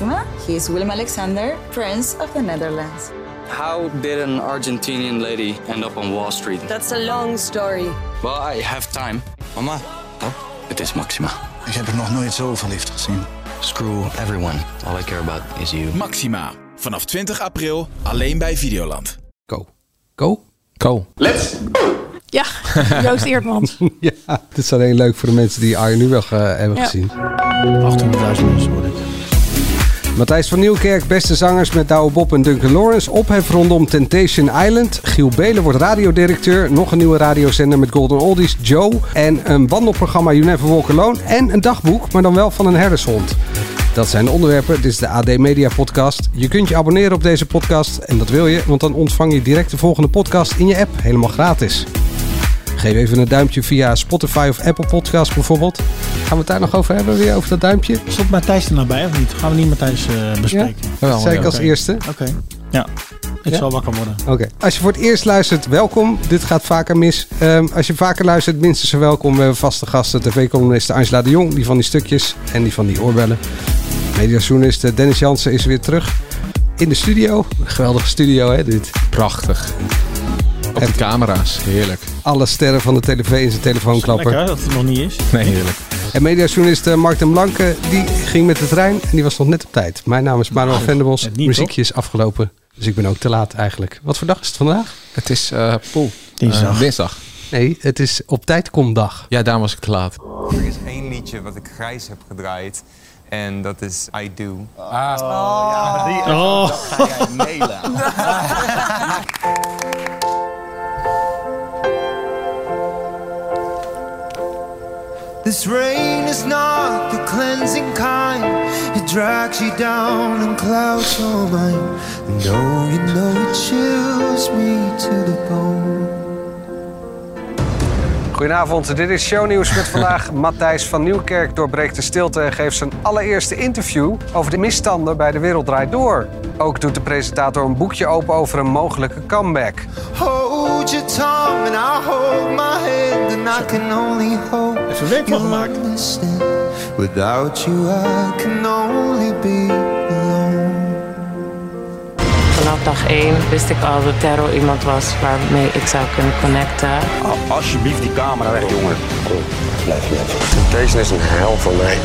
Maxima. He is Willem Alexander, Prince of the Netherlands. How did an Argentinian lady end up on Wall Street? That's a long story. Well, I have time. Mama, Het is Maxima. ik heb er nog nooit zo verliefd gezien. Screw everyone. All I care about is you. Maxima. Vanaf 20 april alleen bij Videoland. Go. Go? Go. Ja, Joost Eertmans. ja, dit is alleen leuk voor de mensen die Arjen nu wel eh, hebben Ja. gezien. 800.000 mensen ik. Matthijs van Nieuwkerk, beste zangers met Douwe Bob en Duncan Lawrence. Ophef rondom Temptation Island. Giel Belen wordt radiodirecteur. Nog een nieuwe radiozender met Golden Oldies, Joe. En een wandelprogramma You Never Walk Alone. En een dagboek, maar dan wel van een herdershond. Dat zijn de onderwerpen. Dit is de AD Media Podcast. Je kunt je abonneren op deze podcast. En dat wil je, want dan ontvang je direct de volgende podcast in je app. Helemaal gratis. Geef even een duimpje via Spotify of Apple Podcasts bijvoorbeeld. Gaan we het daar nog over hebben, weer over dat duimpje? Stond Matthijs er nou bij of niet? Gaan we niet Matthijs eh, bespreken? Dat zei ik als eerste. Oké. Ja. Ik Ja? zal wakker worden. Oké. Als je voor het eerst luistert, welkom. Dit gaat vaker mis. Ehm, als je vaker luistert, minstens welkom. We hebben vaste gasten. TV-columniste Angela de Jong, die van die stukjes en die van die oorbellen. Mediajournalist Dennis Jansen is weer terug in de studio. Een geweldige studio, hè, dit. Prachtig. Op de camera's. Heerlijk. Alle sterren van de tv in zijn telefoon klappen. Lekker hè, dat het nog niet is. Nee, heerlijk. En mediajournalist eh, Mark den Blanke, die ging met de trein en die was nog net op tijd. Mijn naam is Manuel Venderbos. het Muziekje is afgelopen, dus ik ben ook te laat eigenlijk. Wat voor dag is het vandaag? Het is uh, poel. Dinsdag. Eh, dinsdag. Nee, het is op tijd komdag. Ja, daarom was ik te laat. Er is één liedje wat ik grijs heb gedraaid. En dat is I Do. Oh. This rain is not the cleansing kind. It drags you down and clouds your mind. And oh, you know it chills me to the bone. Goedenavond, dit is Shownieuws met vandaag Matthijs van Nieuwkerk doorbreekt de stilte en geeft zijn allereerste interview over de misstanden bij De Wereld Draait Door. Ook doet de presentator een boekje open over een mogelijke comeback. Hold your tongue and I'll hold my hand. And I can only hope er werk van gemaakt. Without you, I can only be alone. Vanaf dag 1 wist ik al dat Terror iemand was waarmee ik zou kunnen connecten. Alsjeblieft die camera weg, jongen. Blijf weg. Deze is een hel voor mij.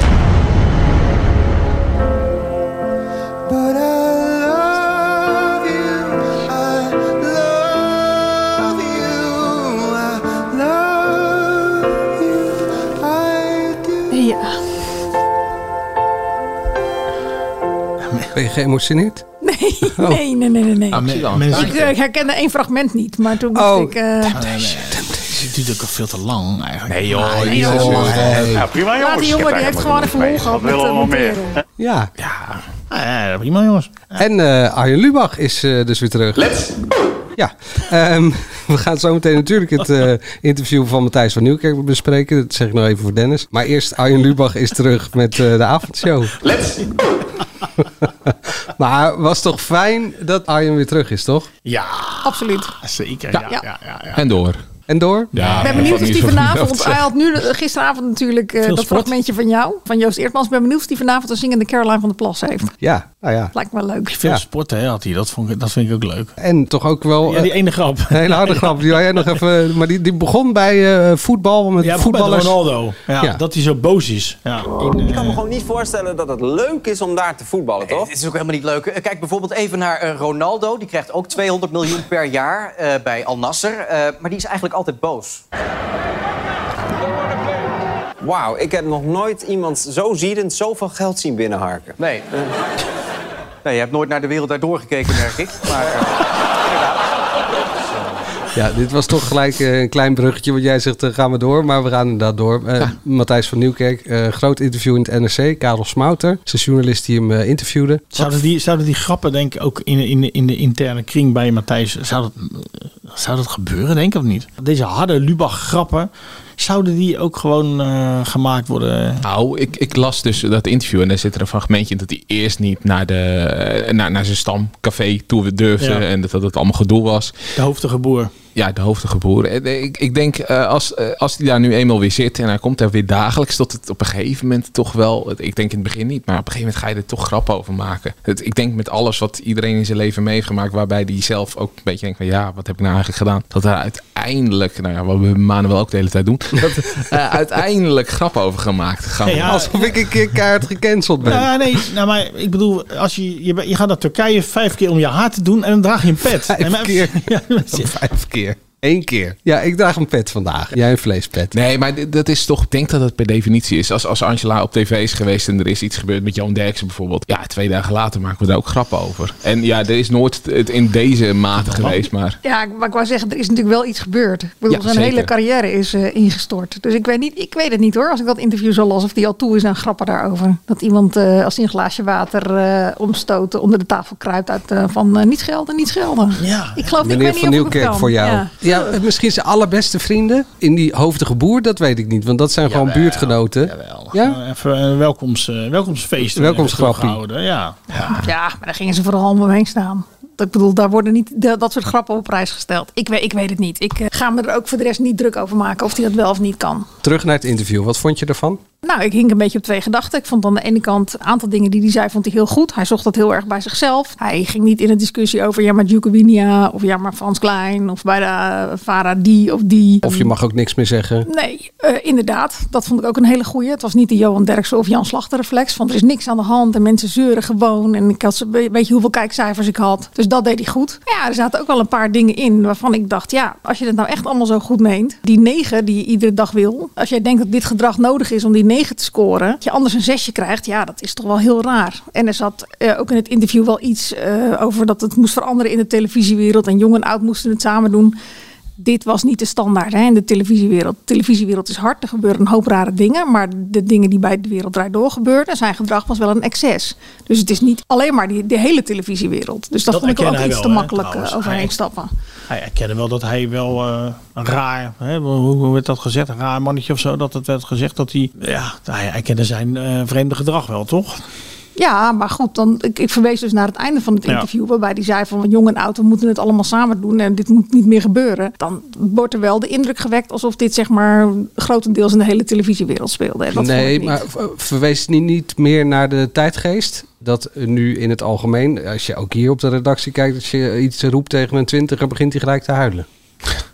Ben je geëmotioneerd? Nee, nee, nee, nee, nee. nee. Ah. Mensen, Ik eh, herkende één fragment niet, maar toen moest Oh. ik... eh, het duurt ook al veel te lang eigenlijk. Nee joh. nee, joh. lang. Ja, prima laat die jongen, die heeft gewoon even lol gehad met. Ja. Ja, prima jongens. En eh Arjen Lubach is eh, dus weer terug. Let's Ja, ehm, we gaan zo meteen natuurlijk het eh, interview van Matthijs van Nieuwkerk bespreken. Dat zeg ik nog even voor Dennis. Maar eerst Arjen Lubach is terug met eh, de avondshow. Let's Maar was toch fijn dat Arjen weer terug is, toch? Ja, Absoluut. zeker. Ja, ja, Ja. ja, ja. En door. En door? Ja, Ik ben benieuwd of die vanavond... Hij had nu eh, gisteravond natuurlijk eh, dat sport. fragmentje van jou, van Joost Eertmans. Ik ben benieuwd of die vanavond een zingende Caroline van der Plas heeft. Ja, nou ja. Lijkt me wel leuk. Veel Ja. sporten hè, had hij. Dat, vond ik, dat vind ik ook leuk. En toch ook wel Ja, eh, die ene grap. een hele harde grap. Die jij nog even, maar die, die begon bij eh, voetbal met Ja, voetballers. Ronaldo. Ja, Ja. Dat hij zo boos is. Ja. In, eh, Ik kan me gewoon niet voorstellen dat het leuk is om daar te voetballen, toch? Het is ook helemaal niet leuk. Eh, Kijk bijvoorbeeld even naar eh, Ronaldo. Die krijgt ook 200 miljoen per jaar eh, bij Al Nasser. Eh, maar die is eigenlijk altijd boos. Wauw, ik heb nog nooit iemand zo ziedend zoveel geld zien binnenharken. Nee. eh, nee, je hebt nooit naar de wereld daardoor gekeken, merk ik. Maar, eh, Ja, dit was toch gelijk eh, een klein bruggetje. Want jij zegt, eh, gaan we door. Maar we gaan inderdaad door. Eh, Matthijs van Nieuwkerk, eh, groot interview in het NRC. Karel Smouter, de journalist die hem eh, interviewde. Zouden die, zouden die grappen, denk ik, ook in, in, de, in de interne kring bij Matthijs... Zou dat, zou dat gebeuren, denk ik, of niet? Deze harde Lubach-grappen, zouden die ook gewoon eh, gemaakt worden? Nou, ik, ik las dus dat interview en daar zit er een fragmentje in dat hij eerst niet naar, de, naar, naar zijn stamcafé toe durfde Ja. en dat dat het allemaal gedoe was. De hoofdige boer. Ja, de hoofdige boer. Eh, Ik, ik denk, eh, als, eh, als hij daar nu eenmaal weer zit en hij komt daar weer dagelijks, tot het op een gegeven moment toch wel, ik denk in het begin niet, maar op een gegeven moment ga je er toch grappen over maken. Het, ik denk met alles wat iedereen in zijn leven mee heeft gemaakt, waarbij die zelf ook een beetje denkt van, ja, wat heb ik nou eigenlijk gedaan? Dat daar uiteindelijk, nou ja, wat we maanden wel ook de hele tijd doen, dat uiteindelijk grappen over gemaakt gaan Ja. Alsof ik een keer keihard gecanceld ben. Ja, nee, nou, maar ik bedoel, als je, je, je gaat naar Turkije vijf keer om je haar te doen en dan draag je een pet. Vijf Nee, maar- keer. Ja, Vijf keer. Eén keer. Ja, ik draag een pet vandaag. Jij een vleespet. Nee, maar dat is toch, ik denk dat het per definitie is. Als, als Angela op tv is geweest en er is iets gebeurd met Johan Derksen bijvoorbeeld. Ja, twee dagen later maken we daar ook grappen over. En ja, er is nooit het in deze mate geweest, maar... Ja, maar ik wou zeggen, er is natuurlijk wel iets gebeurd. Ik bedoel, Ja, zijn zeker. hele carrière is eh, ingestort. Dus ik weet, niet, ik weet het niet hoor. Als ik dat interview zo las, of die al toe is aan grappen daarover. Dat iemand eh, als hij een glaasje water eh, omstoten onder de tafel kruipt uit van niet schelden, niet schelden. Ja. Ik geloof niet, ik Meneer weet van niet Nieuwkerk voor jou. Ja. Ja. Misschien zijn allerbeste vrienden in die hoofdige boer, dat weet ik niet. Want dat zijn gewoon buurtgenoten. Ja? Eh, Even een welkoms, eh, welkomstfeest. Welkomstgrappie. even gehouden, Ja. ja. Ja, maar daar gingen ze vooral om me heen staan. Ik bedoel, daar worden niet de- dat soort grappen op prijs gesteld. Ik weet, ik weet het niet. Ik eh, ga me er ook voor de rest niet druk over maken of hij dat wel of niet kan. Terug naar het interview. Wat vond je ervan? Nou, ik hing een beetje op twee gedachten. Ik vond aan de ene kant een aantal dingen die hij zei, vond hij heel goed. Hij zocht dat heel erg bij zichzelf. Hij ging niet in een discussie over ja, maar Djokovinia of ja, maar Frans Klein of bij de Farah die of die. Of je mag ook niks meer zeggen. Nee, eh, inderdaad. Dat vond ik ook een hele goeie. Het was niet de Johan Derksen of Jan Slachter reflex. Van er is niks aan de hand en mensen zeuren gewoon. En ik had ze- weet je hoeveel kijkcijfers ik had. Dus dat deed hij goed. Maar ja, er zaten ook wel een paar dingen in waarvan ik dacht... ja, als je het nou echt allemaal zo goed meent... die negen die je iedere dag wil... als jij denkt dat dit gedrag nodig is om die te scoren... dat je anders een zesje krijgt, ja, dat is toch wel heel raar. En er zat eh, ook in het interview wel iets eh, over... dat het moest veranderen in de televisiewereld... en jong en oud moesten het samen doen dit was niet de standaard hè, in de televisiewereld. De televisiewereld is hard, er gebeuren een hoop rare dingen. Maar de dingen die bij de wereld draait door gebeurden, zijn gedrag was wel een excess. Dus het is niet alleen maar die, de hele televisiewereld. Dus dat, Dat vond ik ook iets wel, te makkelijk trouwens. eh, overheen Hij- stappen. Hij erkende wel dat hij wel eh, een raar, hè, hoe, hoe werd dat gezegd? Een raar mannetje of zo. Dat het werd gezegd dat hij, ja, hij erkende zijn eh, vreemde gedrag wel, toch? Ja, maar goed, dan, ik, ik verwees dus naar het einde van het Ja. interview... waarbij hij zei van jong en oud, we moeten het allemaal samen doen... en dit moet niet meer gebeuren. Dan wordt er wel de indruk gewekt alsof dit zeg maar grotendeels in de hele televisiewereld speelde. En dat vond ik nee, maar verwees niet, niet meer naar de tijdgeest? Dat nu in het algemeen, als je ook hier op de redactie kijkt... als je iets roept tegen een twintiger, begint hij gelijk te huilen.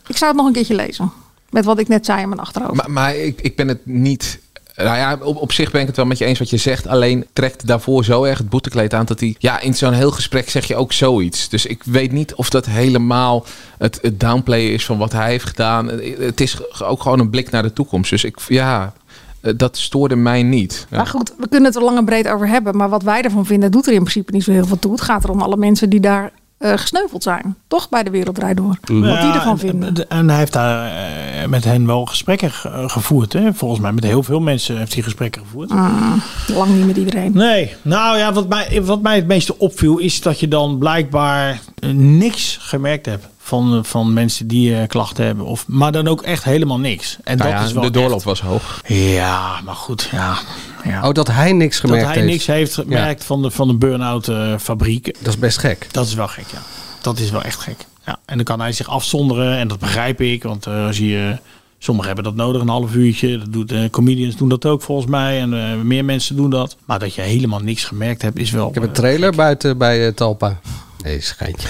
Ik zou het nog een keertje lezen. Met wat ik net zei in mijn achterhoofd. Maar, maar ik, ik ben het niet. Nou ja, op, op zich ben ik het wel met je eens wat je zegt. Alleen trekt daarvoor zo erg het boetekleed aan dat hij. Ja, in zo'n heel gesprek zeg je ook zoiets. Dus ik weet niet of dat helemaal het, het is van wat hij heeft gedaan. Het is ook gewoon een blik naar de toekomst. Dus ik, ja, eh, dat stoorde mij niet. Maar goed, we kunnen het er lang en breed over hebben. Maar wat wij ervan vinden, doet er in principe niet zo heel veel toe. Het gaat er om alle mensen die daar eh, gesneuveld zijn. Toch bij de Wereld Draait Door. Wat die ervan en- vinden. En hij heeft daar eh, met hen wel gesprekken ge- gevoerd. Hè? Volgens mij met heel veel mensen heeft hij gesprekken gevoerd. Ah, lang niet met iedereen. Nee, nou ja, wat mij, wat mij het meeste opviel is dat je dan blijkbaar eh, niks gemerkt hebt van, eh, van mensen die eh, klachten hebben. Of, maar dan ook echt helemaal niks. En Nou dat ja, is wel de doorloop echt- was hoog. Ja, maar goed, ja. Ja. Oh, dat hij niks gemerkt dat hij heeft. niks heeft gemerkt van de, van de burn-out eh, fabriek. Dat is best gek. Dat is wel gek, ja. Dat is wel echt gek. Ja. En dan kan hij zich afzonderen en dat begrijp ik. Want eh, als je, eh, sommigen hebben dat nodig, een half uurtje. Dat doet, comedians doen dat ook volgens mij. En meer mensen doen dat. Maar dat je helemaal niks gemerkt hebt, is wel... Ik heb een trailer buiten bij Talpa. Nee, schijntje.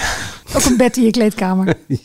Ook een bed in je kleedkamer.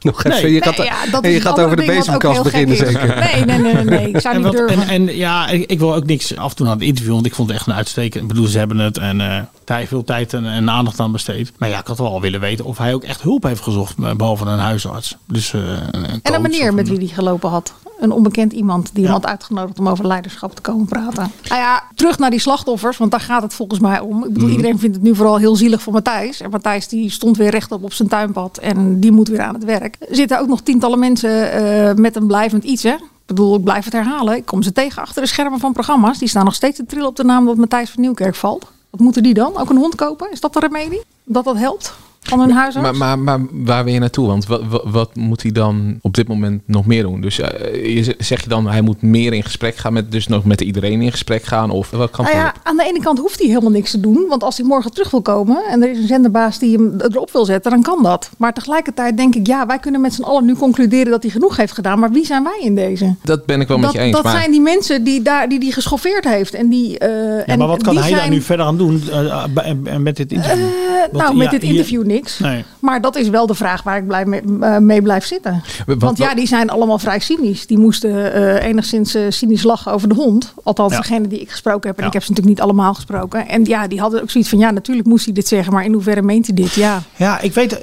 Nog even, Nee. je gaat, Nee, ja, dat en je gaat over de bezemkast beginnen zeker. Nee, nee, nee, nee, nee. Ik zou En, niet wat- durven. en, en ja, ik, ik wil ook niks afdoen aan het interview, want ik vond het echt een uitstekend. Ik bedoel, ze hebben het en eh daar veel tijd en, en aandacht aan besteed. Maar ja, ik had wel willen weten of hij ook echt hulp heeft gezocht, eh, behalve een huisarts. Dus, eh, een, een En meneer of met wie die gelopen had. Een onbekend iemand die hem had uitgenodigd om over leiderschap te komen praten. Nou ja, terug naar die slachtoffers, want daar gaat het volgens mij om. Ik bedoel, Mhm. iedereen vindt het nu vooral heel zielig voor Matthijs. En Matthijs die stond weer rechtop op zijn tuinpad en die moet weer aan het werk. Er zitten ook nog tientallen mensen eh, met een blijvend iets, hè. Ik bedoel, ik blijf het herhalen. Ik kom ze tegen achter de schermen van programma's. Die staan nog steeds te trillen op de naam dat Matthijs van Nieuwkerk valt. Wat moeten die dan? Ook een hond kopen? Is dat de remedie? Dat dat helpt? Van hun huisarts. Maar, maar, maar waar wil je naartoe? Want wat, wat, wat moet hij dan op dit moment nog meer doen? Dus eh, je, zeg je dan, hij moet meer in gesprek gaan met, dus nog met iedereen in gesprek gaan? Of wat kan Nou ja, aan de ene kant hoeft hij helemaal niks te doen. Want als hij morgen terug wil komen en er is een zenderbaas die hem erop wil zetten, dan kan dat. Maar tegelijkertijd denk ik, ja, wij kunnen met z'n allen nu concluderen dat hij genoeg heeft gedaan. Maar wie zijn wij in deze? Dat ben ik wel met dat je eens. dat maar... zijn die mensen die daar die, die geschoffeerd heeft. En die, eh, Ja, en maar wat kan hij daar nu verder aan doen eh, met dit interview? Want, nou, met ja, dit interview niks. Nee. Maar dat is wel de vraag waar ik blij mee, eh, mee blijf zitten. Wat- Want ja, wat- die zijn allemaal vrij cynisch. Die moesten eh, enigszins eh, cynisch lachen over de hond. Althans, Ja. degene die ik gesproken heb. En ik heb ze natuurlijk niet allemaal gesproken. En ja, die hadden ook zoiets van... Ja, natuurlijk moest hij dit zeggen. Maar in hoeverre meent hij dit? Ja. Ja, ik weet,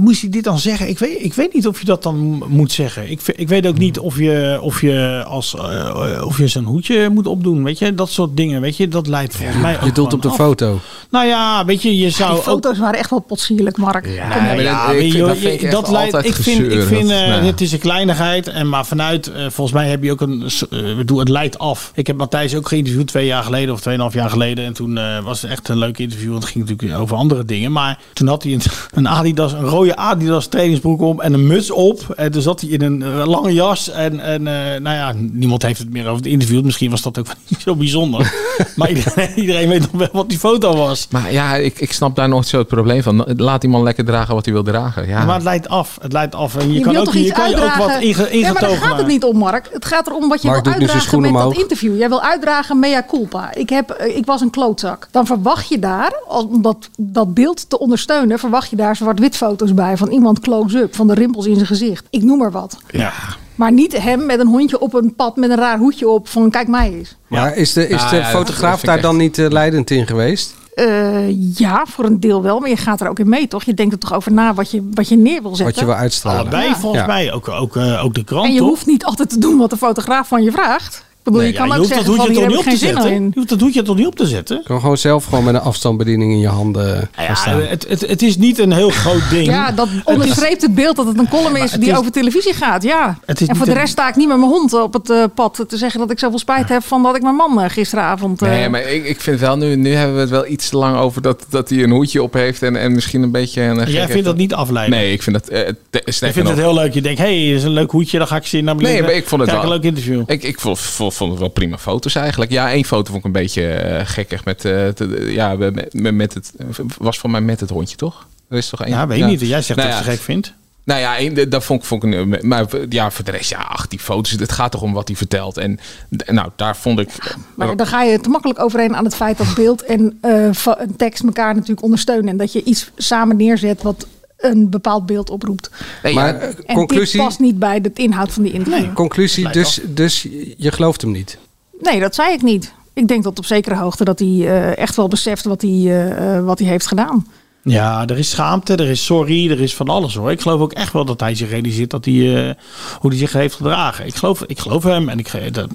moest hij dit dan zeggen? Ik weet, ik weet niet of je dat dan mo- moet zeggen. Ik, ik weet ook niet of je, of je als eh, of je zo'n hoedje moet opdoen, weet je, dat soort dingen, weet je, dat leidt volgens mij Je doelt op de af. foto. Nou ja, weet je, je zou die ook foto's waren echt wel potsierlijk, Mark. Ja, ik vind- dat vind ik dat leidt. Ik vind, ik vind dat- eh, nou. het is een kleinigheid. En maar vanuit, eh, volgens mij heb je ook een. eh, bedoel, het leidt af. Ik heb Matthijs ook geïnterviewd twee jaar geleden of tweeënhalf jaar geleden. En toen eh, was het echt een leuk interview. Want het ging natuurlijk over andere dingen. Maar toen had hij een, een Adidas, een rode Adidas trainingsbroek om en een muts op. En toen zat hij in een eh, lange jas. En, en eh, nou ja, niemand heeft het meer over het interview. Misschien was dat ook niet zo bijzonder. maar iedereen, iedereen weet nog wel wat die foto was. Maar ja, ik, ik snap daar nooit zo het probleem van. Laat die man lekker dragen wat hij wil dragen. Ja. Maar het leidt af. Het leidt af. En je, Je, kan wil ook, toch je iets kan je ook uitdragen? wat inge, ja, maar daar ingetogen gaat het niet om, Mark. Het gaat erom wat je Mark wil uitdragen met omhoog. dat interview. Jij wil uitdragen mea culpa. Ik, heb, eh, ik was een klootzak. Dan verwacht je daar, om dat, dat beeld te ondersteunen... verwacht je daar zwart-wit foto's bij van iemand close-up. Van de rimpels in zijn gezicht. Ik noem maar wat. Ja. Maar niet hem met een hondje op een pad met een raar hoedje op van kijk mij eens. Maar is de, is de ja, fotograaf daar echt- dan niet eh, leidend in geweest? Eh, ja, voor een deel wel. Maar je gaat er ook in mee, toch? Je denkt er toch over na wat je, wat je neer wil zetten. Wat je wil uitstralen. Allebei volgens Ja. mij. Ook, ook, eh, ook de krant, En je toch? hoeft niet altijd te doen wat de fotograaf van je vraagt. Ik bedoel, Nee, je kan ja, ook zeggen dat van hoedje hier toch heb niet ik op geen te zin zetten? in. Je hoeft dat hoedje toch niet op te zetten? Je kan gewoon zelf gewoon met een afstandsbediening in je handen Ja, staan. het, het, het is niet een heel groot ding. Ja, dat onderstreept het beeld dat het een column is die is- over televisie gaat. Ja. Het is En voor de een- rest sta ik niet met mijn hond op het eh, pad te zeggen dat ik zoveel spijt heb van dat ik mijn man eh, gisteravond. eh, Nee, maar ik, ik vind wel, nu, nu hebben we het wel iets te lang over dat, dat hij een hoedje op heeft en, en misschien een beetje... Een Jij vindt dat niet afleiden? Nee, ik vind dat... eh, sterker vindt het heel leuk. Je denkt, hé, hey, is een leuk hoedje. Dan ga ik zien naar beneden. Nee, maar ik vond het Kijk, wel... een leuk interview. Ik, ik vond, vond, het wel prima foto's eigenlijk. Ja, één foto vond ik een beetje eh, gekkig met... eh, te- ja, met, met, met het... Was voor mij met het hondje, toch? Er is toch één? Ja, weet ik niet. Jij zegt Nou dat ja. je gek vindt. Nou ja, één, dat vond ik, vond ik een, maar ja, voor de rest, ja, ach, die foto's, het gaat toch om wat hij vertelt. En nou, daar vond ik. Maar dan ga je te makkelijk overheen aan het feit dat beeld en eh, een tekst elkaar natuurlijk ondersteunen. En dat je iets samen neerzet wat een bepaald beeld oproept. Nee, maar ja, En conclusie, dit past niet bij de inhoud van die interview. conclusie Lijkt dus, dus je gelooft hem niet. Nee, dat zei ik niet. Ik denk tot op zekere hoogte dat hij eh, echt wel beseft wat hij, eh, eh, wat hij heeft gedaan. Ja, er is schaamte, er is sorry, er is van alles hoor. Ik geloof ook echt wel dat hij zich realiseert dat hij, eh, hoe hij zich heeft gedragen. Ik geloof, ik geloof hem en ik, ge- dat,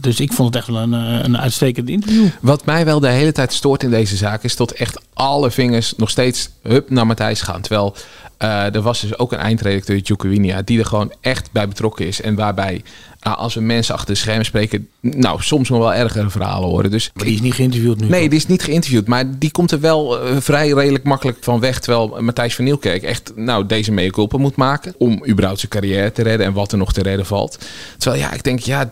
dus ik vond het echt wel een, eh, een uitstekend interview. Wat mij wel de hele tijd stoort in deze zaak is dat echt alle vingers nog steeds hup naar Matthijs gaan. Terwijl eh, er was dus ook een eindredacteur, Jukowinia, die er gewoon echt bij betrokken is. En waarbij, nou, als we mensen achter de schermen spreken, nou, soms nog wel ergere verhalen horen. Dus Maar die is niet geïnterviewd nu. Nee, die is niet geïnterviewd. Maar die komt er wel eh, vrij redelijk makkelijk van weg. Terwijl Matthijs van Nieuwkerk echt nou, deze mea culpa moet maken. Om überhaupt zijn carrière te redden. En wat er nog te redden valt. Terwijl ja, ik denk, ja,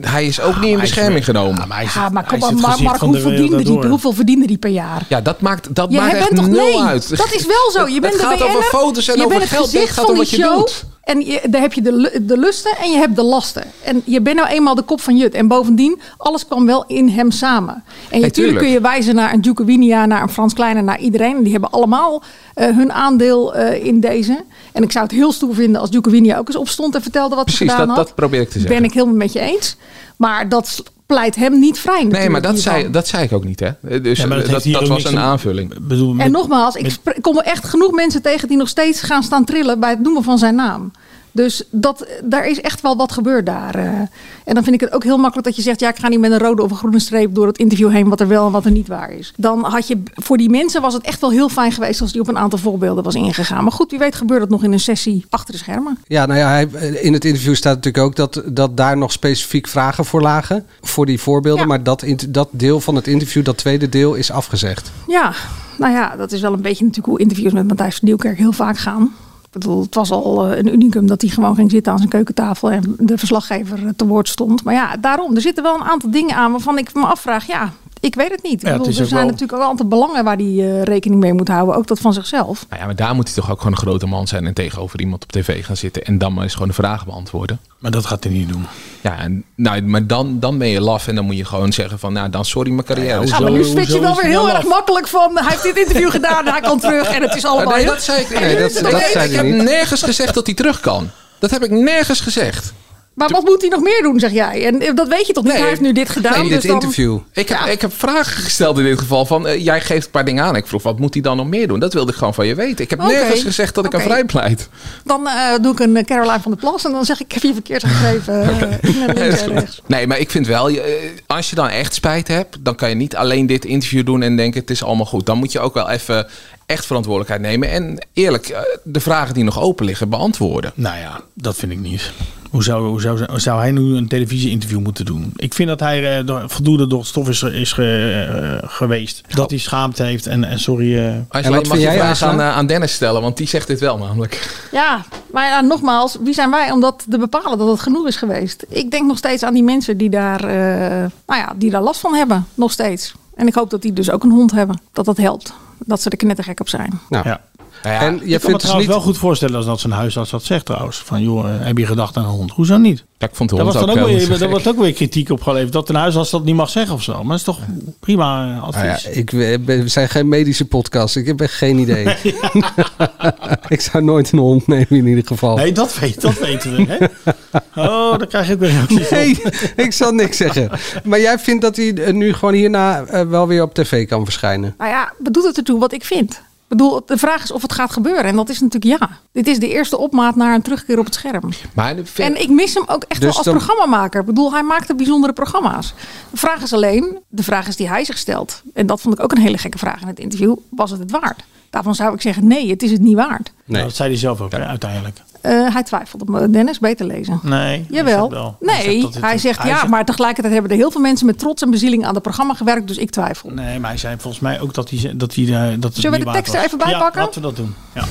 hij is ook niet in is- bescherming genomen. Ja, maar is, Ja, maar kom Mark, hoe verdiende, die, hoeveel verdiende die per jaar? Ja, dat maakt, dat Je maakt bent echt toch nul nee, uit. dat is wel zo. Je bent het de gaat over foto's en je over bent het geld. Het gezicht gaat van om wat je show. doet. En je, daar heb je de, de lusten en je hebt de lasten. En je bent nou eenmaal de kop van Jut. En bovendien, alles kwam wel in hem samen. En natuurlijk tuurlijk. kun je wijzen naar een Djukowinia, naar een Frans Kleine, naar iedereen. En die hebben allemaal eh, hun aandeel eh, in deze. En ik zou het heel stoer vinden als Djukowinia ook eens opstond en vertelde wat Precies, hij gedaan dat, had. dat probeer ik te zeggen. Ben ik helemaal met je eens. Maar dat pleit hem niet vrij nee, maar dat zei, dat zei ik ook niet, hè? Dus Ja, maar dat ook was een aanvulling. En nogmaals, ik kom er echt genoeg mensen tegen die nog steeds gaan staan trillen bij het noemen van zijn naam. Dus dat, daar is echt wel wat gebeurd daar. eh. En dan vind ik het ook heel makkelijk dat je zegt: ja, ik ga niet met een rode of een groene streep door het interview heen, wat er wel en wat er niet waar is. Dan had je voor die mensen was het echt wel heel fijn geweest als die op een aantal voorbeelden was ingegaan. Maar goed, wie weet gebeurt dat nog in een sessie achter de schermen. Ja, nou ja, hij, in het interview staat natuurlijk ook dat, dat daar nog specifiek vragen voor lagen. Voor die voorbeelden. Ja. Maar dat, dat deel van het interview, dat tweede deel, is afgezegd. Ja, nou ja, dat is wel een beetje natuurlijk hoe interviews met Matthijs van Nieuwkerk heel vaak gaan. Het was al eh, een unicum dat hij gewoon ging zitten aan zijn keukentafel en de verslaggever te woord stond. Maar ja, daarom, er zitten wel een aantal dingen aan waarvan ik me afvraag, ja, ik weet het niet. Ja, bedoel, er ook zijn wel- natuurlijk ook altijd belangen waar hij eh, rekening mee moet houden, ook dat van zichzelf. Nou ja, maar daar moet hij toch ook gewoon een grote man zijn en tegenover iemand op tv gaan zitten en dan maar eens gewoon de vragen beantwoorden. Maar dat gaat hij niet doen. Ja, en, nou, maar dan, dan ben je laf en dan moet je gewoon zeggen van, nou dan sorry mijn carrière. is Ja, maar nu switch je wel weer heel erg makkelijk van, hij heeft dit interview gedaan, hij kan terug en het is allemaal... Nee, dat zei ik niet. Nee, dat- dat Nee, zei ik heb niet. nergens gezegd dat hij terug kan. Dat heb ik nergens gezegd. Maar wat moet hij nog meer doen, zeg jij? En eh, dat weet je toch niet? hij heeft nu dit gedaan. dus dan... Ik heb, ik heb vragen gesteld in dit geval van, eh, jij geeft een paar dingen aan. Ik vroeg, wat moet hij dan nog meer doen? Dat wilde ik gewoon van je weten. Ik heb nergens gezegd dat ik Oké. hem vrij pleit. Dan eh, doe ik een Caroline van der Plas en dan zeg ik, ik heb je verkeerd geschreven. eh, naar links en rechts. Nee, maar ik vind wel, als je dan echt spijt hebt, dan kan je niet alleen dit interview doen en denken het is allemaal goed. Dan moet je ook wel even echt verantwoordelijkheid nemen en eerlijk eh, de vragen die nog open liggen beantwoorden. Nou ja, dat vind ik niet. Hoe zou, hoe zou, zou hij nu een televisie-interview moeten doen? Ik vind dat hij eh, door- voldoende door het stof is, is ge- eh, geweest. Dat hij schaamte heeft en, en sorry. eh, Als je mag je vraag aan, aan Dennis stellen, want die zegt dit wel namelijk. Ja, maar ja, nogmaals, wie zijn wij om dat te bepalen dat het genoeg is geweest? Ik denk nog steeds aan die mensen die daar, eh, nou ja, die daar last van hebben. Nog steeds. En ik hoop dat die dus ook een hond hebben. Dat dat helpt. Dat ze er knettergek op zijn. Nou, ja. En je ik kan me vindt dus trouwens niet... wel goed voorstellen als dat zijn huisarts dat zegt trouwens. Van joh, eh, heb je gedacht aan een hond? Hoezo niet? Ja, ik vond de hond was dan ook ook, wel weer, daar wordt ook weer kritiek op geleverd. Dat een huisarts dat niet mag zeggen of zo. Maar dat is toch prima advies. Nou ja, ik, we zijn geen medische podcast. Ik heb echt geen idee. ik zou nooit een hond nemen in ieder geval. Nee, dat, weet, dat weten we. Hè? Oh, dan krijg ik weer reacties op. Nee, ik zal niks zeggen. Maar jij vindt dat hij eh, nu gewoon hierna eh, wel weer op tv kan verschijnen? Nou ja, wat doet het ertoe wat ik vind? Ik bedoel, de vraag is of het gaat gebeuren. En dat is natuurlijk ja. Dit is de eerste opmaat naar een terugkeer op het scherm. Maar En ik mis hem ook echt Dus wel als dan- programmamaker. Ik bedoel, hij maakte bijzondere programma's. De vraag is alleen, de vraag is die hij zich stelt. En dat vond ik ook een hele gekke vraag in het interview. Was het het waard? Daarvan zou ik zeggen, nee, het is het niet waard. Nee. Dat zei hij zelf ook, hè, uiteindelijk. Eh, hij twijfelde. Maar Dennis, beter lezen. Nee. hij Jawel. Hij Nee, zegt hij zegt hij ja, zegt- maar tegelijkertijd hebben er heel veel mensen met trots en bezieling aan het programma gewerkt. Dus ik twijfel. Nee, maar hij zei volgens mij ook dat hij, dat hij, eh, dat het Zullen we de tekst er even bij ja, pakken? laten we dat doen. Ja.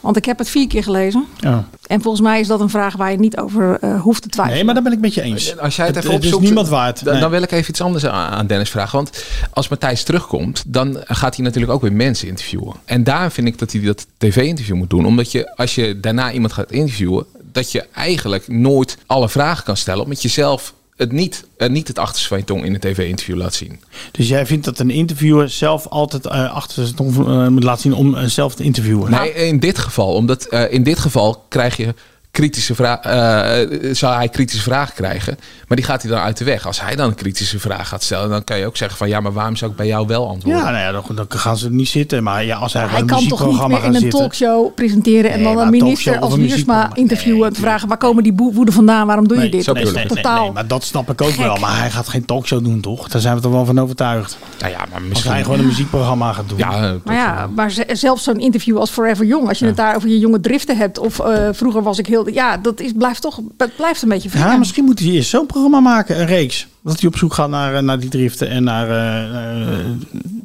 Want ik heb het vier keer gelezen. Ja. En volgens mij is dat een vraag waar je niet over eh, hoeft te twijfelen. Nee, maar daar ben ik met je eens. Als jij het, even het opzoekt, is niemand waard. Dan, Nee. dan wil ik even iets anders aan, aan Dennis vragen. Want als Matthijs terugkomt, dan gaat hij natuurlijk ook weer mensen interviewen. En daar vind ik dat hij dat tv-interview moet doen. Omdat je, als je daarna iemand gaat interviewen, dat je eigenlijk nooit alle vragen kan stellen. Omdat je zelf het niet, eh, niet het achterste van je tong in een tv-interview laat zien. Dus jij vindt dat een interviewer zelf altijd eh, achter zijn tong eh, moet laten zien om eh, zelf te interviewen? Nee, in dit geval. Omdat eh, in dit geval krijg je kritische vragen. zou hij kritische vragen krijgen. Maar die gaat hij dan uit de weg. Als hij dan een kritische vraag gaat stellen, dan kan je ook zeggen van ja, maar waarom zou ik bij jou wel antwoorden? Ja, nou ja, dan, dan gaan ze niet zitten. Maar ja, als hij, hij kan toch niet meer in een zitten. talkshow presenteren en Nee, dan een minister als Wiersma muziekprogramma. interviewen en te vragen waar komen die woede vandaan, waarom doe je dit? is nee, totaal. nee, maar dat snap ik ook wel. Maar hij gaat geen talkshow doen, toch? Daar zijn we toch wel van overtuigd. Nou ja, maar Als misschien... hij gewoon een muziekprogramma gaat doen. Ja, Maar ja, maar ze- zelfs zo'n interview als Forever Young, als je het daar over je jonge driften hebt, of eh, vroeger was ik heel, ja, dat is, blijft toch, het blijft een beetje Ja, misschien moet hij eerst zo'n programma maken, een reeks. Dat hij op zoek gaat naar, eh, naar die driften en naar... eh, eh,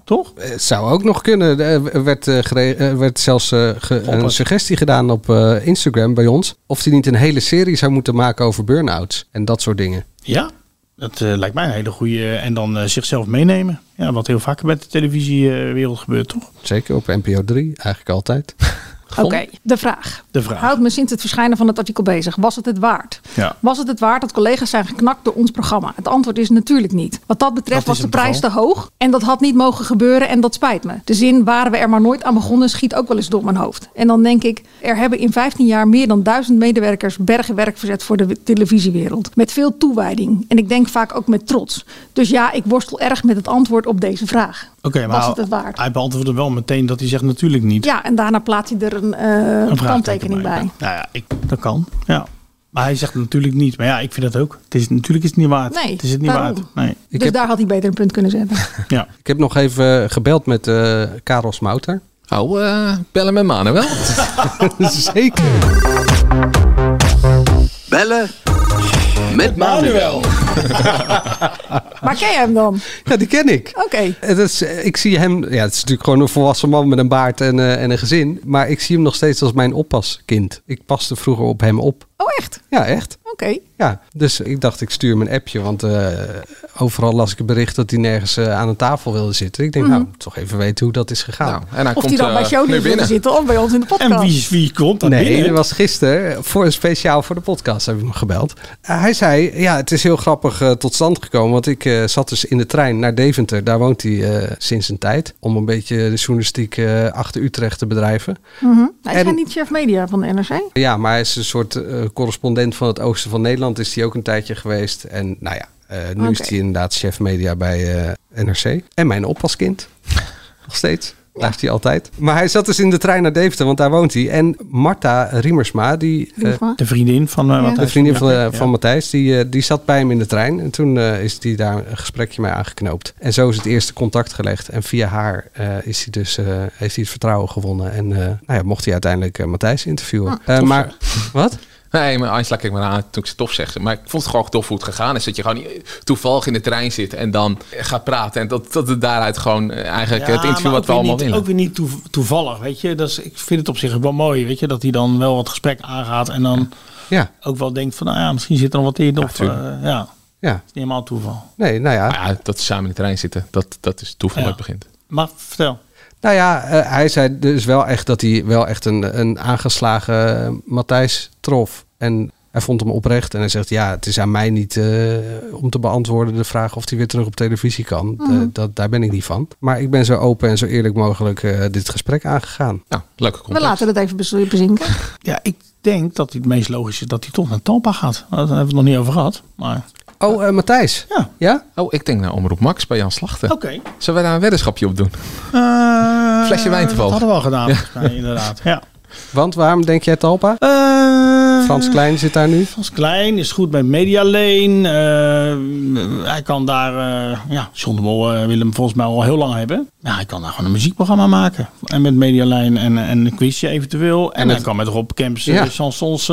toch? Het zou ook nog kunnen. Er werd, er werd zelfs een suggestie gedaan op Instagram bij ons. Of hij niet een hele serie zou moeten maken over burn-outs en dat soort dingen. Ja, dat lijkt mij een hele goede. En dan zichzelf meenemen. Ja, wat heel vaak met de televisiewereld gebeurt, toch? Zeker op NPO 3, eigenlijk altijd. Oké, de vraag. De vraag. Houdt me sinds het verschijnen van het artikel bezig. Was het het waard? Ja. Was het het waard dat collega's zijn geknakt door ons programma? Het antwoord is natuurlijk niet. Wat dat betreft Dat was de prijs te hoog. En dat had niet mogen gebeuren en dat spijt me. De zin waren we er maar nooit aan begonnen schiet ook wel eens door mijn hoofd. En dan denk ik, er hebben in 15 jaar meer dan duizend medewerkers bergen werk verzet voor de televisiewereld. Met veel toewijding. En ik denk vaak ook met trots. Dus ja, ik worstel erg met het antwoord op deze vraag. Oké, maar Was het het waard? hij beantwoordde wel meteen dat hij zegt natuurlijk niet. Ja, en daarna plaatst hij er een, eh, vraagteken kanttekening bij. Nou ja, ik, dat kan. Ja. Maar hij zegt natuurlijk niet. Maar ja, ik vind dat ook. Het is, natuurlijk is het niet waard. Nee, het is het niet daarom. waard. Nee. Ik dus heb- daar had hij beter een punt kunnen zetten. Ja. Ik heb nog even gebeld met eh Karel Smouter. Oh, eh bellen met mannen wel. Zeker. Bellen met Manuel. Maar ken je hem dan? Ja, die ken ik. Oké. Het is, ik zie hem, ja, het is natuurlijk gewoon een volwassen man met een baard en, eh, en een gezin. Maar ik zie hem nog steeds als mijn oppaskind. Ik paste vroeger op hem op. Oh, echt? Ja, echt. Oké. Ja, dus ik dacht ik stuur hem een appje, want eh, overal las ik een bericht dat hij nergens eh, aan een tafel wilde zitten. Ik denk, Mhm. nou, toch even weten hoe dat is gegaan. Nou, en hij Of die dan bij Shownieuws wilde zitten of bij ons in de podcast. En wie, wie komt dan Nee, binnen? dat was gisteren, voor, speciaal voor de podcast heb ik hem gebeld. Eh, hij zei, ja, het is heel grappig eh, tot stand gekomen, want ik eh, zat dus in de trein naar Deventer. Daar woont hij eh, sinds een tijd, om een beetje de journalistiek achter Utrecht te bedrijven. Mhm. Hij is En- niet chef media van de NRC. Ja, maar hij is een soort correspondent van het oosten van Nederland. Is hij ook een tijdje geweest. En nou ja, nu is hij inderdaad chef media bij NRC. En mijn oppaskind. Nog steeds. Blijft hij altijd. Maar hij zat dus in de trein naar Deventer, want daar woont hij. En Marta Riemersma, die, eh? De vriendin van uh, Ja. Matthijs. de vriendin van, eh, ja. van Matthijs, die, eh, die zat bij hem in de trein. En toen eh, is hij daar een gesprekje mee aangeknoopt. En zo is het eerste contact gelegd. En via haar eh, is hij dus, eh, heeft hij het vertrouwen gewonnen. En eh, nou ja, mocht hij uiteindelijk eh, Matthijs interviewen. Eh, maar wat? Nee, maar Angela keek me aan toen ik ze tof zeg. Maar ik vond het gewoon tof hoe het gegaan is. Dat je gewoon niet toevallig in de trein zit en dan gaat praten. En dat, dat het daaruit gewoon eh, eigenlijk Ja, het interview wat we allemaal niet, willen. Ook weer niet toe- toevallig, weet je. Dat is, ik vind het op zich wel mooi, weet je. Dat hij dan wel wat gesprek aangaat en dan Ja. ook wel denkt van, nou ja, misschien zit er nog wat in. Of, eh, ja, Ja. is niet helemaal toeval. Nee, nou ja. Maar ja, dat ze samen in de trein zitten, dat, dat is toeval Ja. waar het begint. Maar vertel. Nou ja, eh, hij zei dus wel echt dat hij wel echt een, een aangeslagen Matthijs trof. En hij vond hem oprecht. En hij zegt, ja, het is aan mij niet eh, om te beantwoorden de vraag of hij weer terug op televisie kan. Mhm. Eh, dat, daar ben ik niet van. Maar ik ben zo open en zo eerlijk mogelijk eh, dit gesprek aangegaan. Nou, leuke We context. laten het even bez- bezinken. Ja, ik denk dat het meest logisch is dat hij toch naar Tampa gaat. Daar hebben we het nog niet over gehad. Maar Oh, eh, Matthijs. Ja. Ja? Oh, ik denk naar Omroep Max bij Jan Slachter. oké. Zullen we daar een weddenschapje op doen? Eh, Flesje wijn toevallig. Dat hadden we al gedaan, inderdaad. Ja. Want waarom denk jij Talpa? Eh, Frans Klein zit daar nu. Frans Klein is goed bij Media Lane. Eh, hij kan daar, eh, ja, John de Mol wil hem volgens mij al heel lang hebben. Ja, hij kan daar gewoon een muziekprogramma maken. En met Media Lane en, en een quizje eventueel. En, En hij kan met Rob Kemps Ja. chansons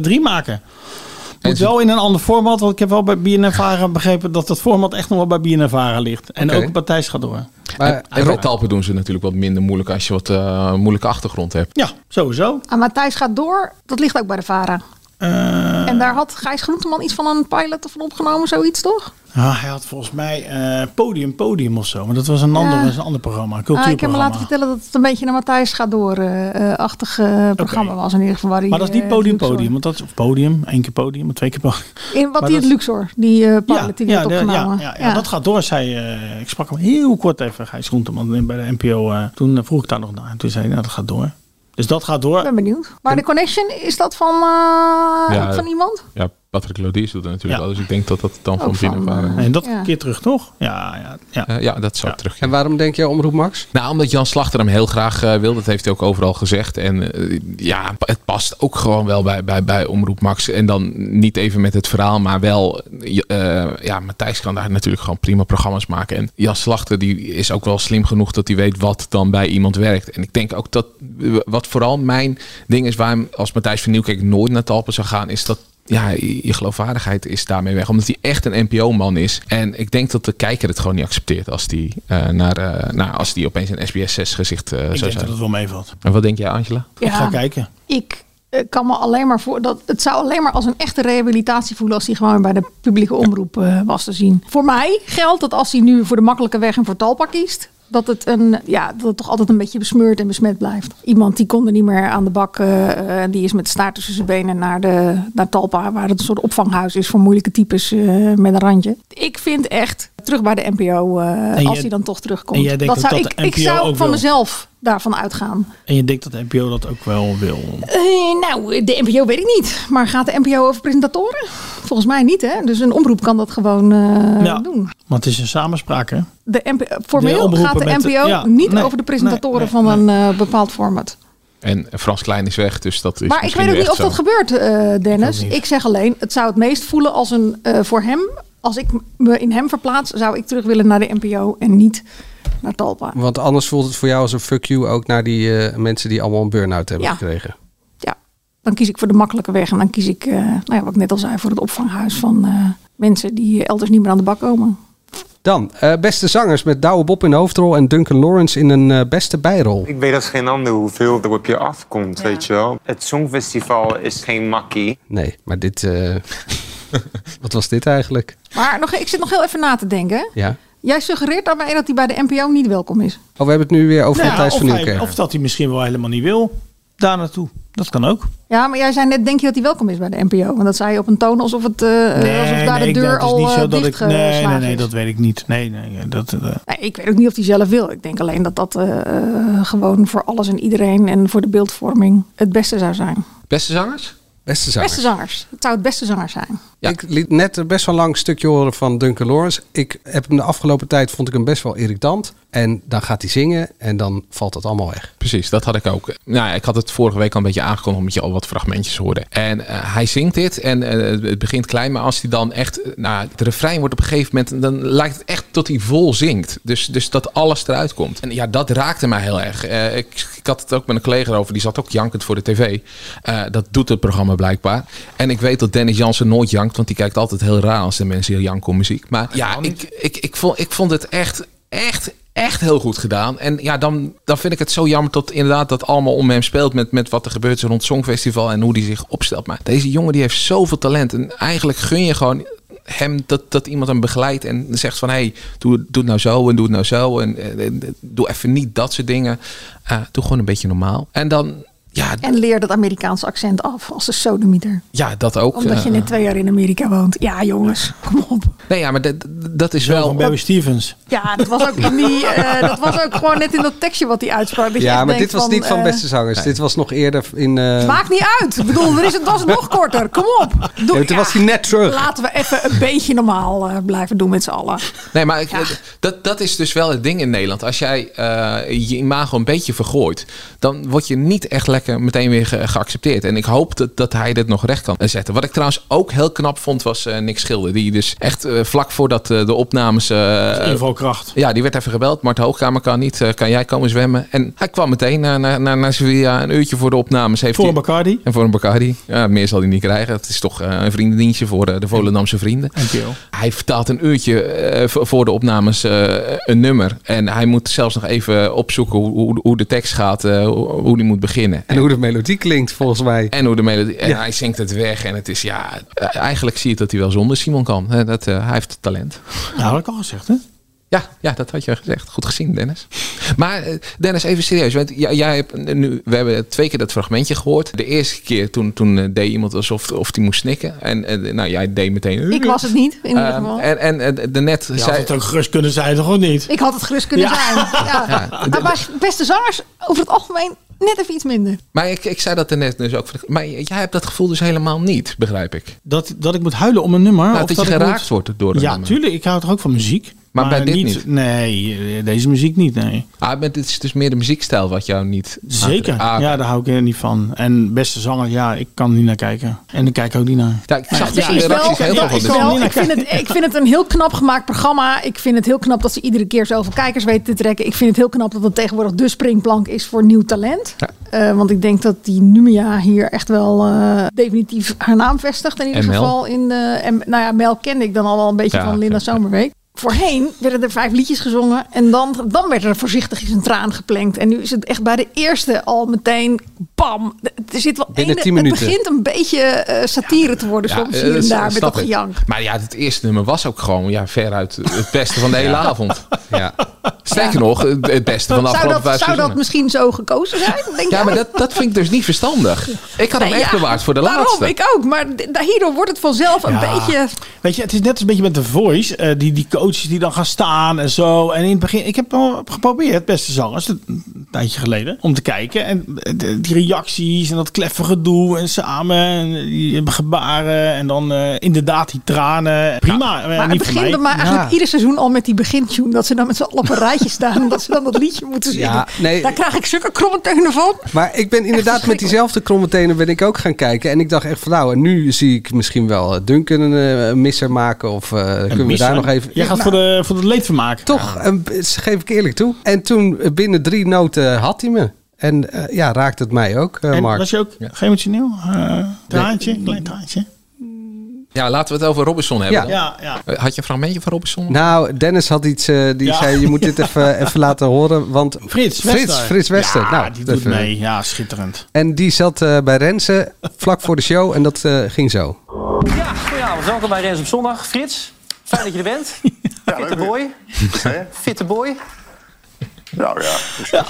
drie maken. Moet wel in een ander format, want ik heb wel bij BNNVARA begrepen dat dat format echt nog wel bij BNNVARA ligt. En Oké. ook Matthijs gaat door. Maar, En bij Talpen doen ze natuurlijk wat minder moeilijk als je wat eh, moeilijke achtergrond hebt. Ja, sowieso. En Matthijs gaat door. Dat ligt ook bij de VARA. Eh, En daar had Gijs Groenteman iets van een pilot van opgenomen, zoiets toch? ah, hij had volgens mij eh, Podium Podium of zo. Maar dat was een, ander, een ander programma, een Ah, ik heb me cultuurprogramma. laten vertellen dat het een beetje een Matthijs gaat door-achtig programma was in ieder geval. Waar Maar dat is niet eh, podium, podium. Want dat is podium, één keer podium, twee keer podium. In, wat Maar die het Luxor, die eh pilot Ja, die werd ja, opgenomen. ja, ja, dat gaat door, zei eh, Ik sprak hem heel kort even, Gijs Groenteman, bij de NPO. eh, toen eh, vroeg ik daar nog naar. En toen zei hij, nou, dat gaat door. Dus dat gaat Ik door. ben benieuwd. Maar de connection, is dat van, eh, Ja, van iemand? Ja, Patrick Lodiers doet het natuurlijk Ja. wel. Dus ik denk dat dat dan van Ook van, binnen waren. eh, En dat Ja. een keer terug, toch? Ja, ja, ja. Eh, ja, dat zou terug. En waarom denk jij Omroep Max? Nou, omdat Jan Slachter hem heel graag eh, wil. Dat heeft hij ook overal gezegd. En ja, het past ook gewoon wel bij, bij, bij Omroep Max. En dan niet even met het verhaal, maar wel... eh, ja, Matthijs kan daar natuurlijk gewoon prima programma's maken. En Jan Slachter die is ook wel slim genoeg dat hij weet wat dan bij iemand werkt. En ik denk ook dat... Wat vooral mijn ding is waarom als Matthijs van Nieuwkerk nooit naar Talpen zou gaan... is dat ja, je geloofwaardigheid is daarmee weg. Omdat hij echt een NPO-man is. En ik denk dat de kijker het gewoon niet accepteert als die, eh, naar, eh, nou, als die opeens een SBS 6 gezicht eh, Ik zou denk dat zijn. het wel meevalt. En wat denk jij, Angela? Ik ga kijken. Ik kan me alleen maar voor dat het zou alleen maar als een echte rehabilitatie voelen als hij gewoon bij de publieke omroep eh, was te zien. Voor mij geldt dat als hij nu voor de makkelijke weg en voor Talpa kiest. Dat het, een, ja, dat het toch altijd een beetje besmeurd en besmet blijft. Iemand die kon er niet meer aan de bak. en die is met de staart tussen zijn benen naar, de, naar Talpa. Waar het een soort opvanghuis is voor moeilijke types eh, met een randje. Ik vind echt terug bij de NPO. als hij dan toch terugkomt. dat zou, dat ik, ik zou ook van wil? mezelf daarvan uitgaan. En je denkt dat de NPO dat ook wel wil. Eh, nou, de NPO weet ik niet. Maar gaat de NPO over presentatoren? Volgens mij niet, hè? Dus een omroep kan dat gewoon eh, Ja. doen. Maar het is een samenspraak, hè? De NPO, formeel gaat de NPO ja, niet nee, over de presentatoren nee, van nee. een eh, bepaald format. En Frans Klein is weg, dus dat is maar ik weet ook niet of dat gebeurt, eh, Dennis. Ik zeg alleen, het zou het meest voelen als een eh, voor hem. Als ik me in hem verplaats, zou ik terug willen naar de NPO en niet naar Talpa. Want anders voelt het voor jou als een fuck you ook naar die eh, mensen die allemaal een burn-out hebben Ja. gekregen. Ja, dan kies ik voor de makkelijke weg en dan kies ik, eh, nou ja, wat ik net al zei, voor het opvanghuis van, eh, mensen die elders niet meer aan de bak komen. Dan, eh, beste zangers met Douwe Bob in de hoofdrol en Duncan Lawrence in een eh, beste bijrol. Ik weet als geen ander hoeveel er op je afkomt, weet je wel. Het Songfestival is geen makkie. Nee, maar dit... eh, wat was dit eigenlijk? Maar nog, ik zit nog heel even na te denken. Ja. Jij suggereert daarmee dat hij bij de NPO niet welkom is. Oh, we hebben het nu weer over Nou, Matthijs of, van Nieuwkerk. of dat hij misschien wel helemaal niet wil daar naartoe. Dat kan ook. Ja, maar jij zei net, denk je dat hij welkom is bij de NPO? Want dat zei je op een toon alsof, het, eh, alsof daar de deur dat is al niet zo eh, dat ik, nee, nee, nee, dat weet ik niet. Nee, nee, dat, eh, Nee, ik weet ook niet of hij zelf wil. Ik denk alleen dat dat gewoon voor alles en iedereen en voor de beeldvorming het beste zou zijn. Beste zangers? Beste zangers. Beste zangers. Het zou het beste zangers zijn. Ik liet net best wel lang stukje horen van Duncan Lawrence. Ik heb hem de afgelopen tijd, vond ik hem best wel irritant. En dan gaat hij zingen en dan valt het allemaal weg. Precies, dat had ik ook. Nou, ja, ik had het vorige week al een beetje aangekondigd omdat je al wat fragmentjes hoorde. En eh, hij zingt dit en eh, het begint klein, maar als hij dan echt, eh, nou, het refrein wordt op een gegeven moment, dan lijkt het echt tot hij vol zingt. Dus, dus dat alles eruit komt. En ja, dat raakte mij heel erg. Eh, ik, ik had het ook met een collega over, die zat ook jankend voor de tv. Eh, dat doet het programma blijkbaar. En ik weet dat Dennis Jansen nooit jankt, want die kijkt altijd heel raar als de mensen hier janken om muziek. Maar ja, ik, ik, ik, vond, ik vond het echt, echt, echt heel goed gedaan. En ja, dan, dan vind ik het zo jammer dat inderdaad dat allemaal om hem speelt met, met wat er gebeurt rond het Songfestival en hoe die zich opstelt. Maar deze jongen die heeft zoveel talent. En eigenlijk gun je gewoon hem dat, dat iemand hem begeleidt en zegt van hé, hey, doe, doe het nou zo en doe het nou zo. En, doe even niet dat soort dingen. Eh, doe gewoon een beetje normaal. En dan, ja, En leer dat Amerikaanse accent af als de sodemieter. ja dat ook. Omdat je eh, net twee jaar in Amerika woont. Ja, jongens, kom op. Nee, ja, maar dat, dat is Zo wel. van Barry Stevens. Ja, dat was ook in die. eh, dat was ook gewoon net in dat tekstje wat hij uitsprak. dat je Ja, maar dit was niet van eh, beste zangers. Dit was nog eerder in... eh, Maakt niet uit. Ik bedoel, er is, het was nog korter. Kom op. Doe, Ja, toen was hij net terug. Laten we even een beetje normaal eh, blijven doen met z'n allen. Nee, maar ik, dat, dat is dus wel het ding in Nederland. Als jij eh, je imago een beetje vergooit, dan word je niet echt lekker meteen weer ge- geaccepteerd. En ik hoop dat, dat hij dit nog recht kan zetten. Wat ik trouwens ook heel knap vond, was eh Nick Schilder. Die dus echt eh, vlak voordat eh, de opnames... invalkracht. ja, die werd even gebeld. Mart Hoogkamer kan niet. Kan jij komen zwemmen? En hij kwam meteen naar, naar, naar, naar Sevilla. Een uurtje voor de opnames. Heeft Voor hij, een Bacardi. En voor een Bacardi. Ja, meer zal hij niet krijgen. Het is toch een vriendendienstje voor de, Volendamse vrienden. NPO. Hij vertaalt een uurtje voor de opnames een nummer. En hij moet zelfs nog even opzoeken hoe, hoe, hoe de tekst gaat. hoe, hoe die moet beginnen. En hoe de melodie klinkt, volgens mij. En hoe de melodie. En Ja. hij zingt het weg. En het is ja. eh, Eigenlijk zie je dat hij wel zonder Simon kan. Hè, Dat, eh, hij heeft talent. Nou, had ik al gezegd, hè? Ja, ja, dat had je gezegd. Goed gezien, Dennis. Maar eh, Dennis, even serieus. Want jij, jij hebt nu, we hebben twee keer dat fragmentje gehoord. De eerste keer toen, toen deed iemand alsof of die moest snikken. En nou, jij deed meteen. Ik was het niet, in ieder Ehm, geval. en en de net Je had zei. het ook gerust kunnen zijn, toch niet? Ik had het gerust kunnen Ja. zijn. Ja. Maar beste zangers, over het algemeen, net even iets minder. Maar ik, ik zei dat er net dus ook. Maar jij hebt dat gevoel dus helemaal niet, begrijp ik. Dat, dat ik moet huilen om een nummer. Nou, of dat je geraakt moet- wordt door een Ja, nummer. tuurlijk. Ik hou toch ook van muziek. Maar bij dit niet? Nee, eh, deze muziek niet, nee. Ah, maar dit is dus meer de muziekstijl wat jou niet. Zeker. Ah, Ja, daar hou ik er niet van. En beste zanger, ja, ik kan er niet naar kijken. En ik kijk ook niet naar. Ja, ik zag Het dus wel, heel ja, veel wel- ik, vind het, ik vind het een heel knap gemaakt programma. Ik vind het heel knap dat ze iedere keer zoveel kijkers weten te trekken. Ik vind het heel knap dat het tegenwoordig de springplank is voor nieuw talent. Eh, want ik denk dat die Numia hier echt wel eh, definitief haar naam vestigt. In ieder geval. In de, en, nou ja, Mel kende ik dan al wel een beetje Ja, van Linda Zomerweek. Voorheen werden er vijf liedjes gezongen en dan, dan werd er voorzichtig eens een traan geplenkt. En nu is het echt bij de eerste al meteen bam. Er zit wel Binnen ene- 10 het minuten. begint een beetje eh, satire te worden soms eh, hier en daar met dat gejank. Maar ja, het eerste nummer was ook gewoon ja, veruit het beste van de hele avond. Ja. Sterker nog, het beste van de Zou afgelopen dat, vijf zou dat misschien zo gekozen zijn? Denk Ja, jij? maar dat, dat vind ik dus niet verstandig. Ik had hem echt ja, bewaard voor de Daarom, laatste. ik ook. Maar hierdoor wordt het vanzelf een Ja. beetje... Weet je, het is net als een beetje met The Voice. eh, die, die coaches die dan gaan staan en zo. En in het begin, ik heb wel geprobeerd, beste zangers, een tijdje geleden, om te kijken. En eh, de- die reacties en dat kleffe gedoe en samen. En die gebaren en dan eh, inderdaad die tranen. Prima. eh, Maar het niet voor begint bij mij eigenlijk Ja. ieder seizoen al met die begintune. Dat ze dan met z'n allen op een rijtje staan. En dat ze dan dat liedje moeten zingen. Ja, nee. Daar krijg ik zulke kromme tenen van. Maar ik ben inderdaad met diezelfde kromme tenen ben ik ook gaan kijken. En ik dacht echt van nou, en nu zie ik misschien wel eh, Duncan een eh, misser maken. Of eh, kunnen we misser. daar nog even... Jij gaat Nou, voor, de, voor het leedvermaak. Toch, een- dat geef ik eerlijk toe. En toen binnen drie noten had hij me. En ja, raakte het mij ook, En Mark. was je ook emotioneel? Eh traantje, klein traantje. Ja, laten we het over Robinson hebben. Ja. Ja, ja. Eh, Had je een fragmentje van Robinson? Nou, Dennis had iets, eh, die Ja. zei je moet dit even, even laten horen, want Frits Frits, Wester. Frits Wester. Ja, nou, die doet even- mee. Ja, schitterend. En die zat eh, bij Renze vlak voor de show en dat eh, ging zo. Ja, goedenavond. Welkom bij Rens op Zondag. Frits, fijn dat je er bent. Fitte boy. Fitte boy. Nou ja, precies. Ja.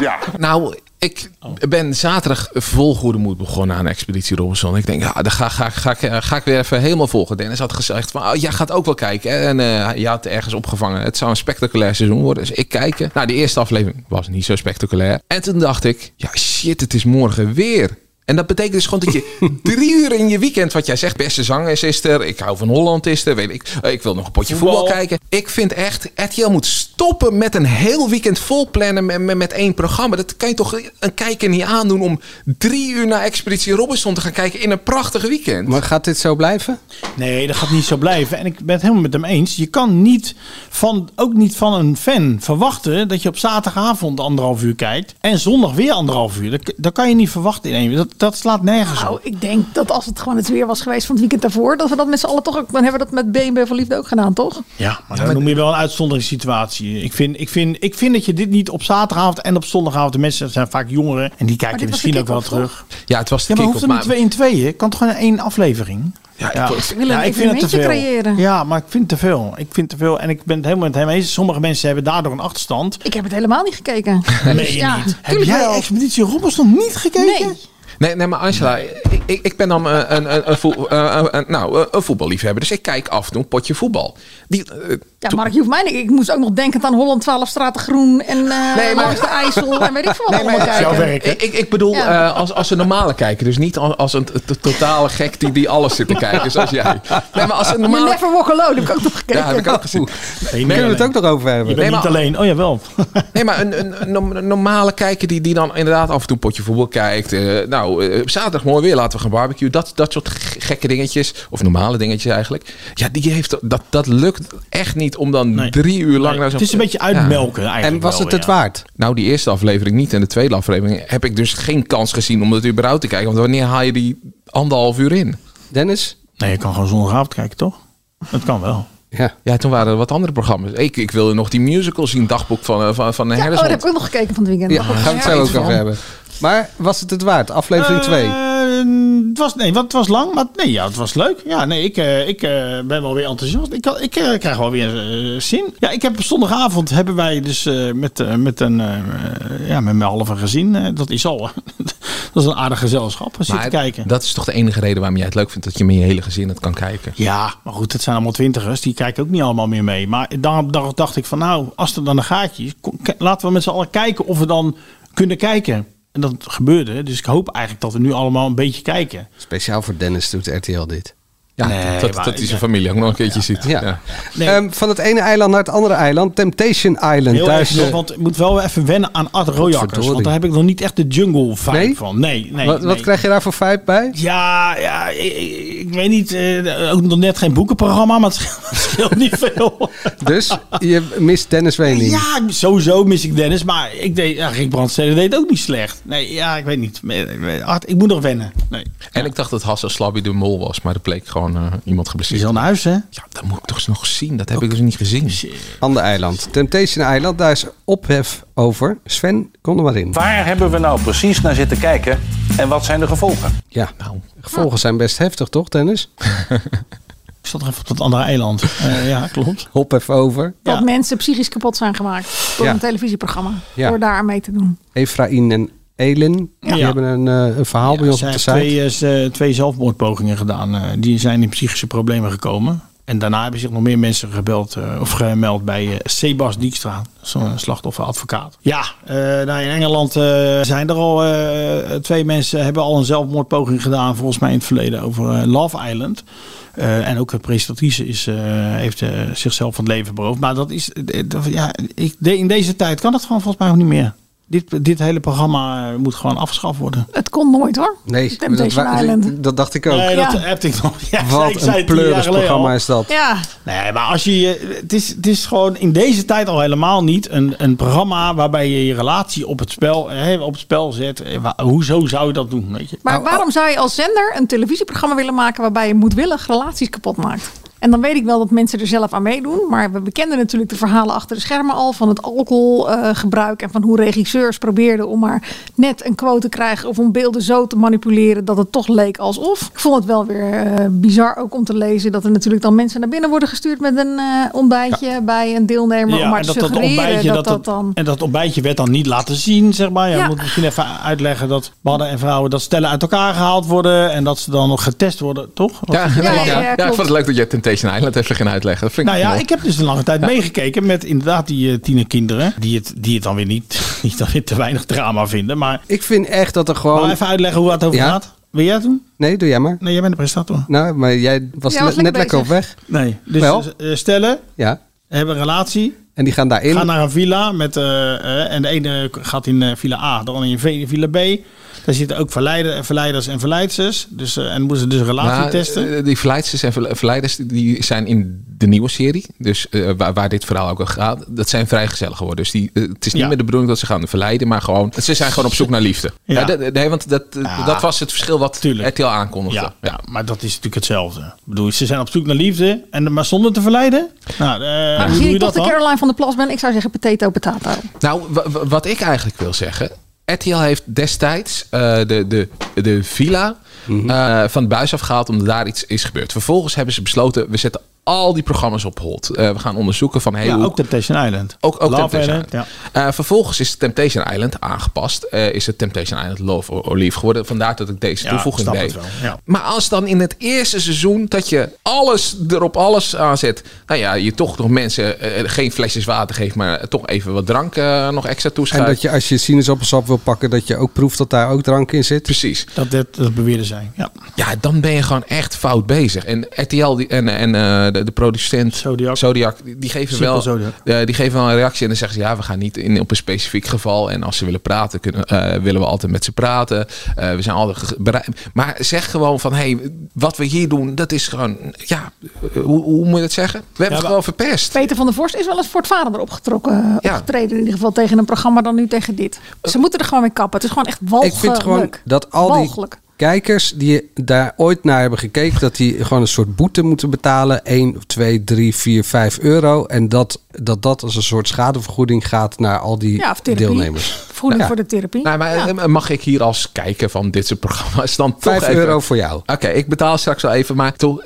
Ja. Nou, ik ben zaterdag vol goede moed begonnen aan Expeditie Robinson. Ik denk, ja, dan ga, ga, ga, ik, ga ik weer even helemaal volgen. Dennis had gezegd van, oh, jij gaat ook wel kijken. En eh je had ergens opgevangen. Het zou een spectaculair seizoen worden. Dus ik kijken. Nou, de eerste aflevering was niet zo spectaculair. En toen dacht ik, ja shit, het is morgen weer. En dat betekent dus gewoon dat je drie uur in je weekend, wat jij zegt, beste zangers is er, ik hou van Holland is er, weet ik, eh, ik wil nog een potje voetbal, Voetbal. kijken. Ik vind echt, RTL moet stoppen met een heel weekend vol plannen met, met, met één programma. Dat kan je toch een kijker niet aandoen om drie uur naar Expeditie Robinson te gaan kijken in een prachtig weekend. Maar gaat dit zo blijven? Nee, dat gaat niet zo blijven. En ik ben het helemaal met hem eens. Je kan niet van, ook niet van een fan verwachten dat je op zaterdagavond anderhalf uur kijkt. En zondag weer anderhalf uur. Dat, dat kan je niet verwachten in één uur. Dat, dat slaat nergens Nou, op. ik denk dat als het gewoon het weer was geweest van het weekend daarvoor, dat we dat met z'n allen toch ook. Dan hebben we dat met BNB voor Liefde ook gedaan, toch? Ja, maar dan noem je wel een uitzonderingssituatie. Ik vind, ik, vind, ik vind dat je dit niet op zaterdagavond en op zondagavond. De mensen zijn vaak jongeren en die kijken misschien ook wel terug. Ja, het was de Ja, maar hoeft er niet twee in tweeën. Kan toch gewoon één aflevering? Ja, Ja, ik- Ik wil een evenementje creëren. Ja, maar ik vind te veel. Ik vind te veel. En ik ben het helemaal met hem eens. Sommige mensen hebben daardoor een achterstand. Ik heb het helemaal niet gekeken. Dus je ja, niet? Heb jij wel. Expeditie Robinson niet gekeken? Nee. Nee, nee, maar Angela, ik, ik, ik ben dan een, een, een, een, eh, een- nou, een voetballiefhebber. Dus ik kijk af en toe een potje voetbal. Die, eh, Ja, Mark, je hoeft mij niet. Ik moest ook nog denken aan Holland 12 Straten Groen en eh Nee, maar- langs de IJssel en weet ik veel wat Nee, allemaal kijken. Ik, ik, ik bedoel, Ja. eh, als, als een normale kijker. Dus niet als, als een totale gek die, die alles zit te kijken, zoals jij. Nee, maar als een You normale... Never Walk Alone heb ik ook nog gekeken. Ja, heb ik ook gezien. Kunnen we het ook nog over hebben? Je bent Nee, niet maar- alleen. Oh ja, wel. Nee, maar een, een, een norm- een normale kijker die, die dan inderdaad af en toe een potje voetbal kijkt. eh, nou, zaterdag mooi weer, laten we gaan barbecue. Dat, dat soort gekke dingetjes. Of normale dingetjes eigenlijk. Ja, die heeft, dat, dat lukt echt niet om dan drie uur lang naar zo'n... Het is een beetje uitmelken Ja. eigenlijk En was wel, het het ja. waard? Nou, die eerste aflevering niet. En de tweede aflevering heb ik dus geen kans gezien om het überhaupt te kijken. Want wanneer haal je die anderhalf uur in? Dennis? Nee, je kan gewoon zondagavond kijken, toch? Dat kan wel. Ja. Ja, toen waren er wat andere programma's. Ik, ik wilde nog die musical zien, dagboek van, eh, van, van Ja, oh, dat heb ik ook nog gekeken van het weekend. Ja, daar gaan we het zo ja, ook over hebben. Maar was het het waard? Aflevering 2. Eh, het was, nee, het was lang, maar nee, ja, het was leuk. Ja, nee, ik, eh, ik eh, ben wel weer enthousiast. Ik, had- ik eh, krijg wel weer eh, zin. Ja, ik heb zondagavond hebben wij dus eh, met, eh, met een eh, ja, met mijn halve gezin. eh, dat is al. dat is een aardig gezelschap. Zitten kijken. dat is toch de enige reden waarom jij het leuk vindt dat je met je hele gezin het kan kijken. Ja, maar goed, het zijn allemaal twintigers. Die kijken ook niet allemaal meer mee. Maar dan, dan dacht ik van nou, als er dan een gaatje is, laten we met z'n allen kijken of we dan kunnen kijken. En dat gebeurde. Dus ik hoop eigenlijk dat we nu allemaal een beetje kijken. Speciaal voor Dennis doet RTL dit. Ja, Nee, dat, maar- dat hij zijn familie ook nog een keertje ziet. Ja. Ja. Nee. Ehm, van het ene eiland naar het andere eiland. Temptation Island. Heel nog, eh, want ik moet wel even wennen aan Art Royakkers. Want daar heb ik nog niet echt de jungle vibe Nee? van. Nee, nee. wat, krijg je daar voor vibe bij? Ja, ja ik, weet niet. eh, ook nog net geen boekenprogramma, maar het scheelt, niet veel. Dus je mist Dennis Wening. Ja, sowieso mis ik Dennis. Maar ik deed, ja, Rick Brandstede deed ook niet slecht. Nee, ja, ik weet niet. Art, ik moet nog wennen. Nee. En ik dacht dat Hasse Slabby de mol was, maar dat bleek gewoon eh, iemand geblesseerd. Die is al naar huis, hè? Ja, dat moet ik toch eens nog zien. Dat heb ik dus niet gezien. Ander eiland. Temptation Island. Daar is ophef over. Sven, kom er maar in. Waar hebben we nou precies naar zitten kijken en wat zijn de gevolgen? Ja, Nou, gevolgen zijn best heftig, toch, Dennis? Ik zat nog even op dat andere eiland. Eh, ja, klopt. Hop even over. Dat Ja. mensen psychisch kapot zijn gemaakt door Ja. een televisieprogramma. Ja. Door daar aan mee te doen. Efraïn en Elin. Die hebben een, eh, een verhaal bij ons op de site. twee, eh, twee zelfmoordpogingen gedaan. eh, die zijn in psychische problemen gekomen. En daarna hebben zich nog meer mensen gebeld of gemeld bij Sebas Dijkstra, zo'n slachtofferadvocaat. Ja, nou in Engeland zijn er al twee mensen hebben al een zelfmoordpoging gedaan, volgens mij in het verleden, over Love Island. En ook de presentatrice is, heeft zichzelf van het leven beroofd. Maar dat is, dat- ja, ik, de- in deze tijd kan dat gewoon volgens mij ook niet meer. Dit, dit hele programma eh, moet gewoon afgeschaft worden. Het kon nooit hoor. Nee, Temptation dat, dat dacht ik ook. Nee, dat Ja. heb ik nog. Ja, Wat ik zei een pleurisprogramma is dat. Ja, Nee, maar als je, het, is, het is gewoon in deze tijd al helemaal niet een, een programma waarbij je je relatie op het spel, hè, op het spel zet. Eh, Hoezo zou je dat doen? Weet je? maar waarom zou je als zender een televisieprogramma willen maken waarbij je moedwillig relaties kapot maakt? En dan weet ik wel dat mensen er zelf aan meedoen. Maar we bekenden natuurlijk de verhalen achter de schermen al. Van het alcoholgebruik. en van hoe regisseurs probeerden om maar net een quote te krijgen. Of om beelden zo te manipuleren dat het toch leek alsof. Ik vond het wel weer eh, bizar ook om te lezen. Dat er natuurlijk dan mensen naar binnen worden gestuurd met een eh, ontbijtje bij een deelnemer. om maar te suggereren dat dat, dan... En dat ontbijtje werd dan niet laten zien, zeg maar. Ja, Ja. Je moet misschien even uitleggen dat mannen en vrouwen dat stellen uit elkaar gehaald worden. En dat ze dan nog getest worden, toch? Ja, ja, ja, ja, ja, ik vond het leuk dat je Temptation Island even ging uitleggen. Dat vind ik Nou ja, mooi. ik heb dus een lange tijd meegekeken met inderdaad die uh, tienerkinderen. Die het, die het dan weer niet, niet dan weer te weinig drama vinden. Maar Ik vind echt dat er gewoon... maar even uitleggen hoe het over Ja? gaat. Wil jij het doen? Nee, doe jij maar. Nee, jij bent de presentator. Nou, maar jij was, Ja, was le- net lekker op weg. Nee. Dus Wel? eh, stellen, Ja. hebben een relatie. En die gaan daarin. Gaan naar een villa met, eh, en de ene gaat in eh, villa A, de andere in v- villa B. Daar zitten ook verleider, verleiders en verleidsters. Dus, eh, en moeten ze dus een relatie Maar, testen. eh, die verleidsters en verle- verleiders die zijn in de nieuwe serie. Dus eh, waar, waar dit verhaal ook al gaat. Dat zijn vrijgezellen geworden. Dus die, het is niet Ja. meer de bedoeling dat ze gaan verleiden. Maar gewoon, ze zijn gewoon op zoek naar liefde. Ja. Ja. dat- nee, want dat, Ja. dat was het verschil wat RTL aankondigde. ja, ja, maar dat is natuurlijk hetzelfde. Ik bedoel, ze zijn op zoek naar liefde, en, maar zonder te verleiden. Nou, hoe Aangezien doe je dat de? Caroline van der Plas ben, ik zou zeggen potato, potato. Nou, wa- wa- wat ik eigenlijk wil zeggen. RTL heeft destijds eh, de, de, de villa Mhm. eh, van de buis afgehaald omdat daar iets is gebeurd. Vervolgens hebben ze besloten, we zetten al die programma's op hold. Eh, we gaan onderzoeken van... Hey, Ja, hoe- ook Temptation Island. Ook, ook Temptation Island, Island. Eh, vervolgens is Temptation Island aangepast. Eh, is het Temptation Island Love or, or Leave geworden. Vandaar dat ik deze Ja, toevoeging snap deed. het wel, ja. Maar als dan in het eerste seizoen dat je alles erop alles aanzet. Nou ja, je toch nog mensen geen flesjes water geeft, maar toch even wat drank nog extra En toeschuift. dat je als je sinaasappelsap wil pakken, dat je ook proeft dat daar ook drank in zit. Precies. Dat, dat, dat beweerde zij. Ja. Ja, dan ben je gewoon echt fout bezig. En RTL die, en, en eh, de, de producent Zodiac, die, die geven wel, Zodiac. eh, die geven wel een reactie en dan zeggen ze ja, we gaan niet in op een specifiek geval. En als ze willen praten, kunnen, eh, willen we altijd met ze praten. Eh, we zijn altijd bereid. Maar zeg gewoon van hey, wat we hier doen, dat is gewoon ja, eh, hoe, hoe moet je het zeggen? We hebben het gewoon verpest. Peter van der Vorst is wel eens voor het vader erop getrokken, Ja. opgetreden. In ieder geval tegen een programma dan nu tegen dit. Ze moeten er gewoon mee kappen. Het is gewoon echt walgelijk. Ik vind gewoon dat al die Walgelijk. Kijkers die daar ooit naar hebben gekeken, dat die gewoon een soort boete moeten betalen. 1, 2, 3, 4, 5 euro. En dat dat, dat als een soort schadevergoeding gaat naar al die Ja, deelnemers. Vergoeding Ja. voor de therapie. Nou, maar Ja. eh, mag ik hier als kijker van dit soort programma's dan toch Vijf even... euro voor jou. Oké, ik betaal straks wel even, maar toch...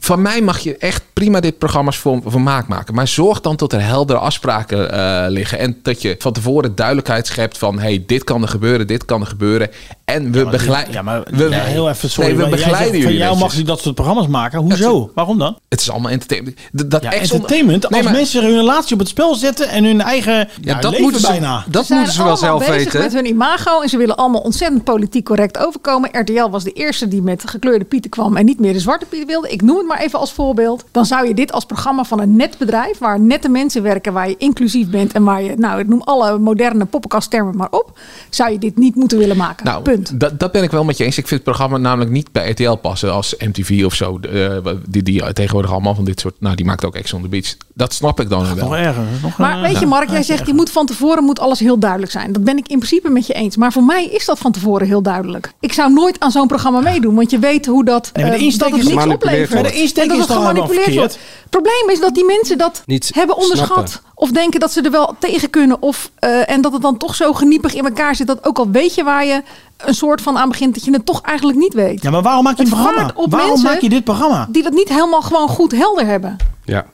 Van mij mag je echt prima dit programma's voor, voor maak maken. Maar zorg dan dat er heldere afspraken eh, liggen. En dat je van tevoren duidelijkheid schept van... hey, dit kan er gebeuren, dit kan er gebeuren. En we begeleiden... Ja, maar we, ja, heel even, sorry. Nee, we begeleiden zegt, van jullie jou mag je dat soort programma's maken. Hoezo? Waarom dan? Het is allemaal entertainment. Dat, dat Ja, echt zonder- entertainment. Nee, als maar- mensen hun relatie op het spel zetten en hun eigen ja, dat leven moeten ze- bijna. dat Ze moeten ze wel zelf bezig weten. met hun imago en ze willen allemaal ontzettend politiek correct overkomen. RTL was de eerste die met gekleurde pieten kwam en niet meer de zwarte pieten wilde. Ik noem het maar even als voorbeeld. Dan zou je dit als programma van een net bedrijf, waar nette mensen werken, waar je inclusief bent en waar je, nou, ik noem alle moderne poppenkasttermen maar op, zou je dit niet moeten willen maken. Nou, Punt. Dat, dat ben ik wel met je eens. Ik vind het programma namelijk niet bij RTL passen als MTV of zo. Eh, die, die tegenwoordig allemaal van dit soort... Nou, die maakt ook Ex on the Beach. Dat snap ik dan wel. Nog erger. Nog, Maar eh, weet je, Mark, jij zegt je moet van tevoren moet alles heel duidelijk zijn. Dat ben ik in principe met je eens. Maar voor mij is dat van tevoren heel duidelijk. Ik zou nooit aan zo'n programma meedoen, want je weet hoe dat, Nee, de insteek dat het niks oplevert. wordt. Maar de insteek En dat is gemanipuleerd wordt. Het probleem is dat die mensen dat Niet hebben onderschat. snappen. Of denken dat ze er wel tegen kunnen. Of, eh, en dat het dan toch zo geniepig in elkaar zit. Dat ook al weet je waar je een soort van aan begint. Dat je het toch eigenlijk niet weet. Ja, maar waarom maak je een programma? Waarom maak je dit programma? Die dat niet helemaal gewoon goed helder hebben. Ja.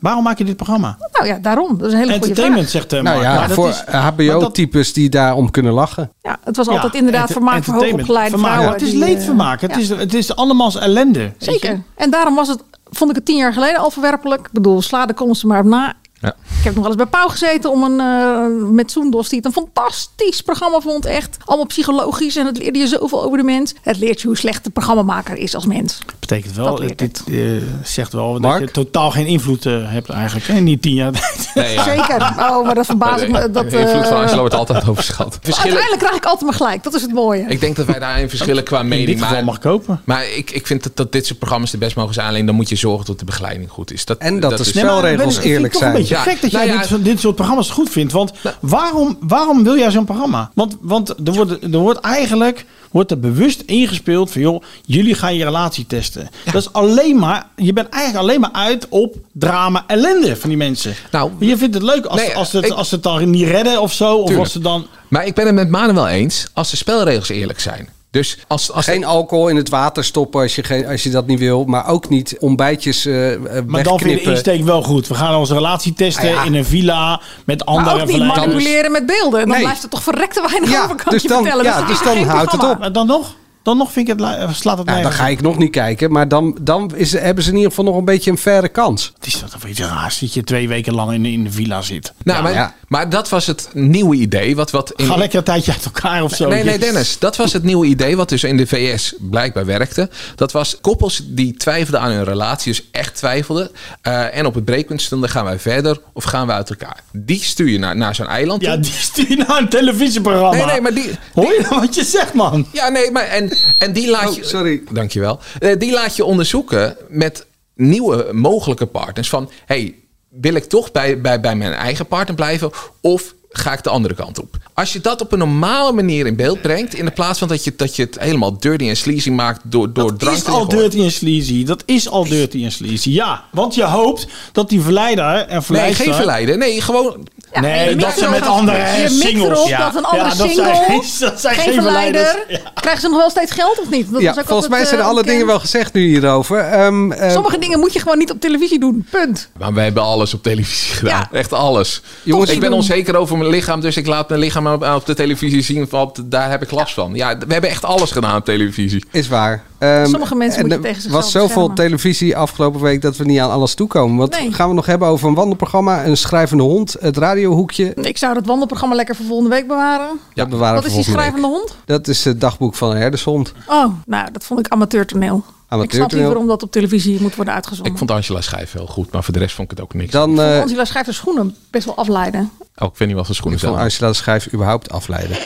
Waarom maak je dit programma? Nou ja, daarom. Dat is een hele goede Entertainment, vraag. zegt uh, Nou ja, voor HBO-types die daarom kunnen lachen. Ja, het was altijd inderdaad vermaak voor hoogopgeleide vermaak. vrouwen. Het is die, eh, leedvermaak. Het, is, het is ellende. Zeker. En daarom was het, vond ik het tien jaar geleden al verwerpelijk. Ik bedoel, sla de er maar op na. Ik heb nog wel eens bij Pauw gezeten om een, eh, met Soendos, die het een fantastisch programma vond. Echt allemaal psychologisch en het leerde je zoveel over de mens. Het leert je hoe slecht de programmamaker is als mens. Betekent Dat wel, leert dit eh, zegt wel dat je totaal geen invloed eh, hebt eigenlijk. En niet tien jaar tijd. Nee, ja. Zeker. Oh, maar dat verbaast me. Dat, de invloed van Angelo wordt altijd overschat. Verschillen, Uiteindelijk krijg ik altijd maar gelijk. Dat is het mooie. ik denk dat wij daarin verschillen qua mening. dit geval maar, mag kopen. Maar ik, ik vind dat, dat dit soort programma's de best mogen zijn. Alleen dan moet je zorgen dat de begeleiding goed is. Dat, En dat de is- spelregels eerlijk zijn. Ja, gek dat nou jij ja, dit, dit soort programma's goed vindt. Want waarom, waarom wil jij zo'n programma? Want, want er, wordt, er wordt eigenlijk wordt er bewust ingespeeld van... joh, jullie gaan je relatie testen. Dat is alleen maar... je bent eigenlijk alleen maar uit op drama ellende van die mensen. Nou, je vindt het leuk als, nee, als, het, ik- als ze het dan niet redden of zo. Of als ze dan... Maar ik ben het met Manen wel eens als de spelregels eerlijk zijn. Dus als, als Geen alcohol in het water stoppen als je, geen, als je dat niet wil. Maar ook niet ontbijtjes eh eh, Maar dan vind je de insteek wel goed. We gaan onze relatie testen Ah, ja. in een villa met andere Maar ook niet verleiders. manipuleren met beelden. Dan Nee. blijft er toch verrekte weinig Ja, over, kan dus je dan- vertellen. ja, het is dus dan houdt het op. Maar dan nog, dan nog vind ik het, slaat het Ja, dan nergens ga ik nog niet kijken. Maar dan, dan is, hebben ze in ieder geval nog een beetje een faire kans. Het is toch een beetje raar dat je twee weken lang in, in de villa zit. Nou, maar, ja. Maar dat was het nieuwe idee. Wat, wat in, Ga lekker een tijdje uit elkaar of zo. Nee, nee. Dennis. Dat was het nieuwe idee wat dus in de VS blijkbaar werkte. Dat was koppels die twijfelden aan hun relatie, dus echt twijfelden. eh, en op het breekpunt stonden, gaan wij verder of gaan we uit elkaar? Die stuur je naar, naar zo'n eiland Ja, toe. die stuur je naar een televisieprogramma. Nee, nee, maar die... Hoor je wat je zegt, man? Ja, nee, maar en, en die laat Oh, je... sorry. Dankjewel. Eh, die laat je onderzoeken met nieuwe mogelijke partners. Van, hey, wil ik toch bij, bij, bij mijn eigen partner blijven? Of ga ik de andere kant op? Als je dat op een normale manier in beeld brengt... in de plaats van dat je, dat je het helemaal dirty en sleazy maakt... door, door drank is te al dirty en sleazy. Dat is al dirty en sleazy. Ja, want je hoopt dat die verleider en Nee, verleider... geen verleiden. Nee, gewoon... nee, je dat ze met andere je singles. erop ja. dat een andere ja, dat single, Zijn, geen- dat zijn geen verleider. Krijgen ze nog wel steeds geld of niet? Dat Ja, is ook volgens mij zijn eh, alle dingen wel gezegd nu hierover. Ehm, ehm, Sommige dingen moet je gewoon niet op televisie doen. Punt. Maar we hebben alles op televisie gedaan. Ja. Echt alles. Jongens, ik ben doen. onzeker over mijn lichaam, dus ik laat mijn lichaam op, op de televisie zien. Van, daar heb ik last van. Ja, we hebben echt alles gedaan op televisie. Is waar. Ehm, Sommige mensen en moet je er tegen zichzelf was zoveel televisie afgelopen week dat we niet aan alles toekomen. Wat Nee. gaan we nog hebben over een wandelprogramma, een schrijvende hond, het radiohoekje? Ik zou het wandelprogramma lekker voor volgende week bewaren. Dat bewaren Wat is die week. schrijvende hond? Dat is het dagboek van een herdershond. Oh, nou, dat vond ik amateurtoneel. Ik snap Amateurtoneel. liever omdat op televisie moet worden uitgezonden. Ik vond Angela Schijf heel goed, maar voor de rest vond ik het ook niks. Dan vond eh Angela schrijft de schoenen best wel afleiden. Oh, ik weet niet wat voor schoenen zijn. Angela de Schijf überhaupt afleiden.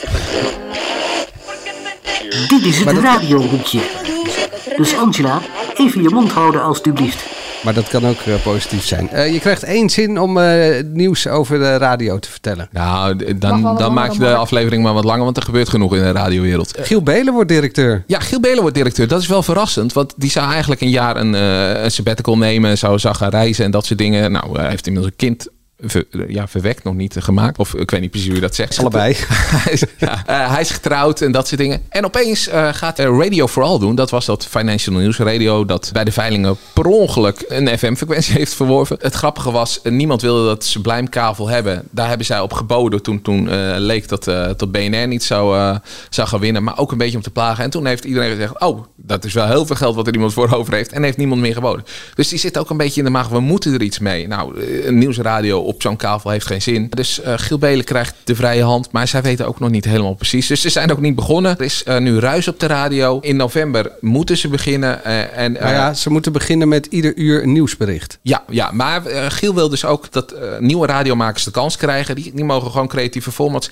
Dit is het radiohoekje. Dus Angela, even je mond houden alstublieft. Maar dat kan ook eh, positief zijn. Eh, je krijgt één zin om eh, nieuws over de radio te vertellen. Nou, dan, dan maak je de markt. aflevering maar wat langer, want er gebeurt genoeg in de radiowereld. Giel Belen wordt directeur. Ja, Giel Belen wordt directeur. Dat is wel verrassend, want die zou eigenlijk een jaar een, eh, een sabbatical nemen, zou, zou gaan reizen en dat soort dingen. Nou, hij heeft inmiddels een kind ver- ja, verwekt, nog niet gemaakt. Of ik weet niet precies hoe je dat zegt. Allebei. hij, is, ja, eh, hij is getrouwd en dat soort dingen. En opeens eh, gaat Radio for All doen. Dat was dat Financial News Radio dat bij de veilingen per ongeluk een FM-frequentie heeft verworven. Het grappige was, niemand wilde dat Sublime kabel hebben. Daar hebben zij op geboden toen, toen eh, leek dat, dat BNR niet zou, zou gaan winnen. Maar ook een beetje om te plagen. En toen heeft iedereen gezegd, oh, dat is wel heel veel geld wat er iemand voor over heeft. En heeft niemand meer geboden. Dus die zit ook een beetje in de maag, we moeten er iets mee. Nou, een nieuwsradio op zo'n kavel heeft geen zin. Dus eh Giel Belen krijgt de vrije hand. Maar zij weten ook nog niet helemaal precies. Dus ze zijn ook niet begonnen. Er is eh, nu ruis op de radio. In november moeten ze beginnen. eh, en, Nou ja, ze moeten beginnen met ieder uur een nieuwsbericht. ja, ja, maar Giel wil dus ook dat nieuwe radiomakers de kans krijgen. Die, die mogen gewoon creatieve formats.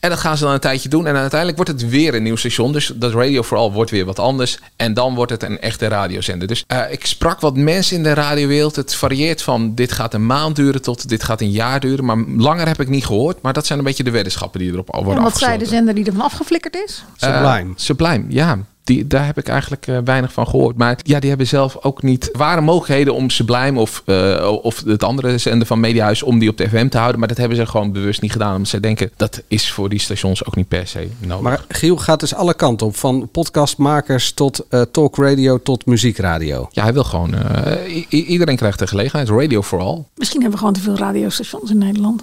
En dat gaan ze dan een tijdje doen. En uiteindelijk wordt het weer een nieuw station. Dus dat Radio for All wordt weer wat anders. En dan wordt het een echte radiozender. Dus eh, ik sprak wat mensen in de radiowereld. Het varieert van dit gaat een maand duren tot dit gaat een jaar duren. Maar langer heb ik niet gehoord. Maar dat zijn een beetje de weddenschappen die erop al worden En wat zei de zender die ervan afgeflikkerd is? Sublime. Eh, Sublime, ja. Die, daar heb ik eigenlijk eh, weinig van gehoord. Maar ja, die hebben zelf ook niet... Er waren mogelijkheden om Sublime of, eh, of het andere zender van Mediahuis... om die op de FM te houden. Maar dat hebben ze gewoon bewust niet gedaan. Omdat ze denken, dat is voor die stations ook niet per se nodig. Maar Giel gaat dus alle kanten op. Van podcastmakers tot eh talkradio tot muziekradio. Ja, hij wil gewoon... eh, iedereen krijgt de gelegenheid. Radio for all. Misschien hebben we gewoon te veel radiostations in Nederland.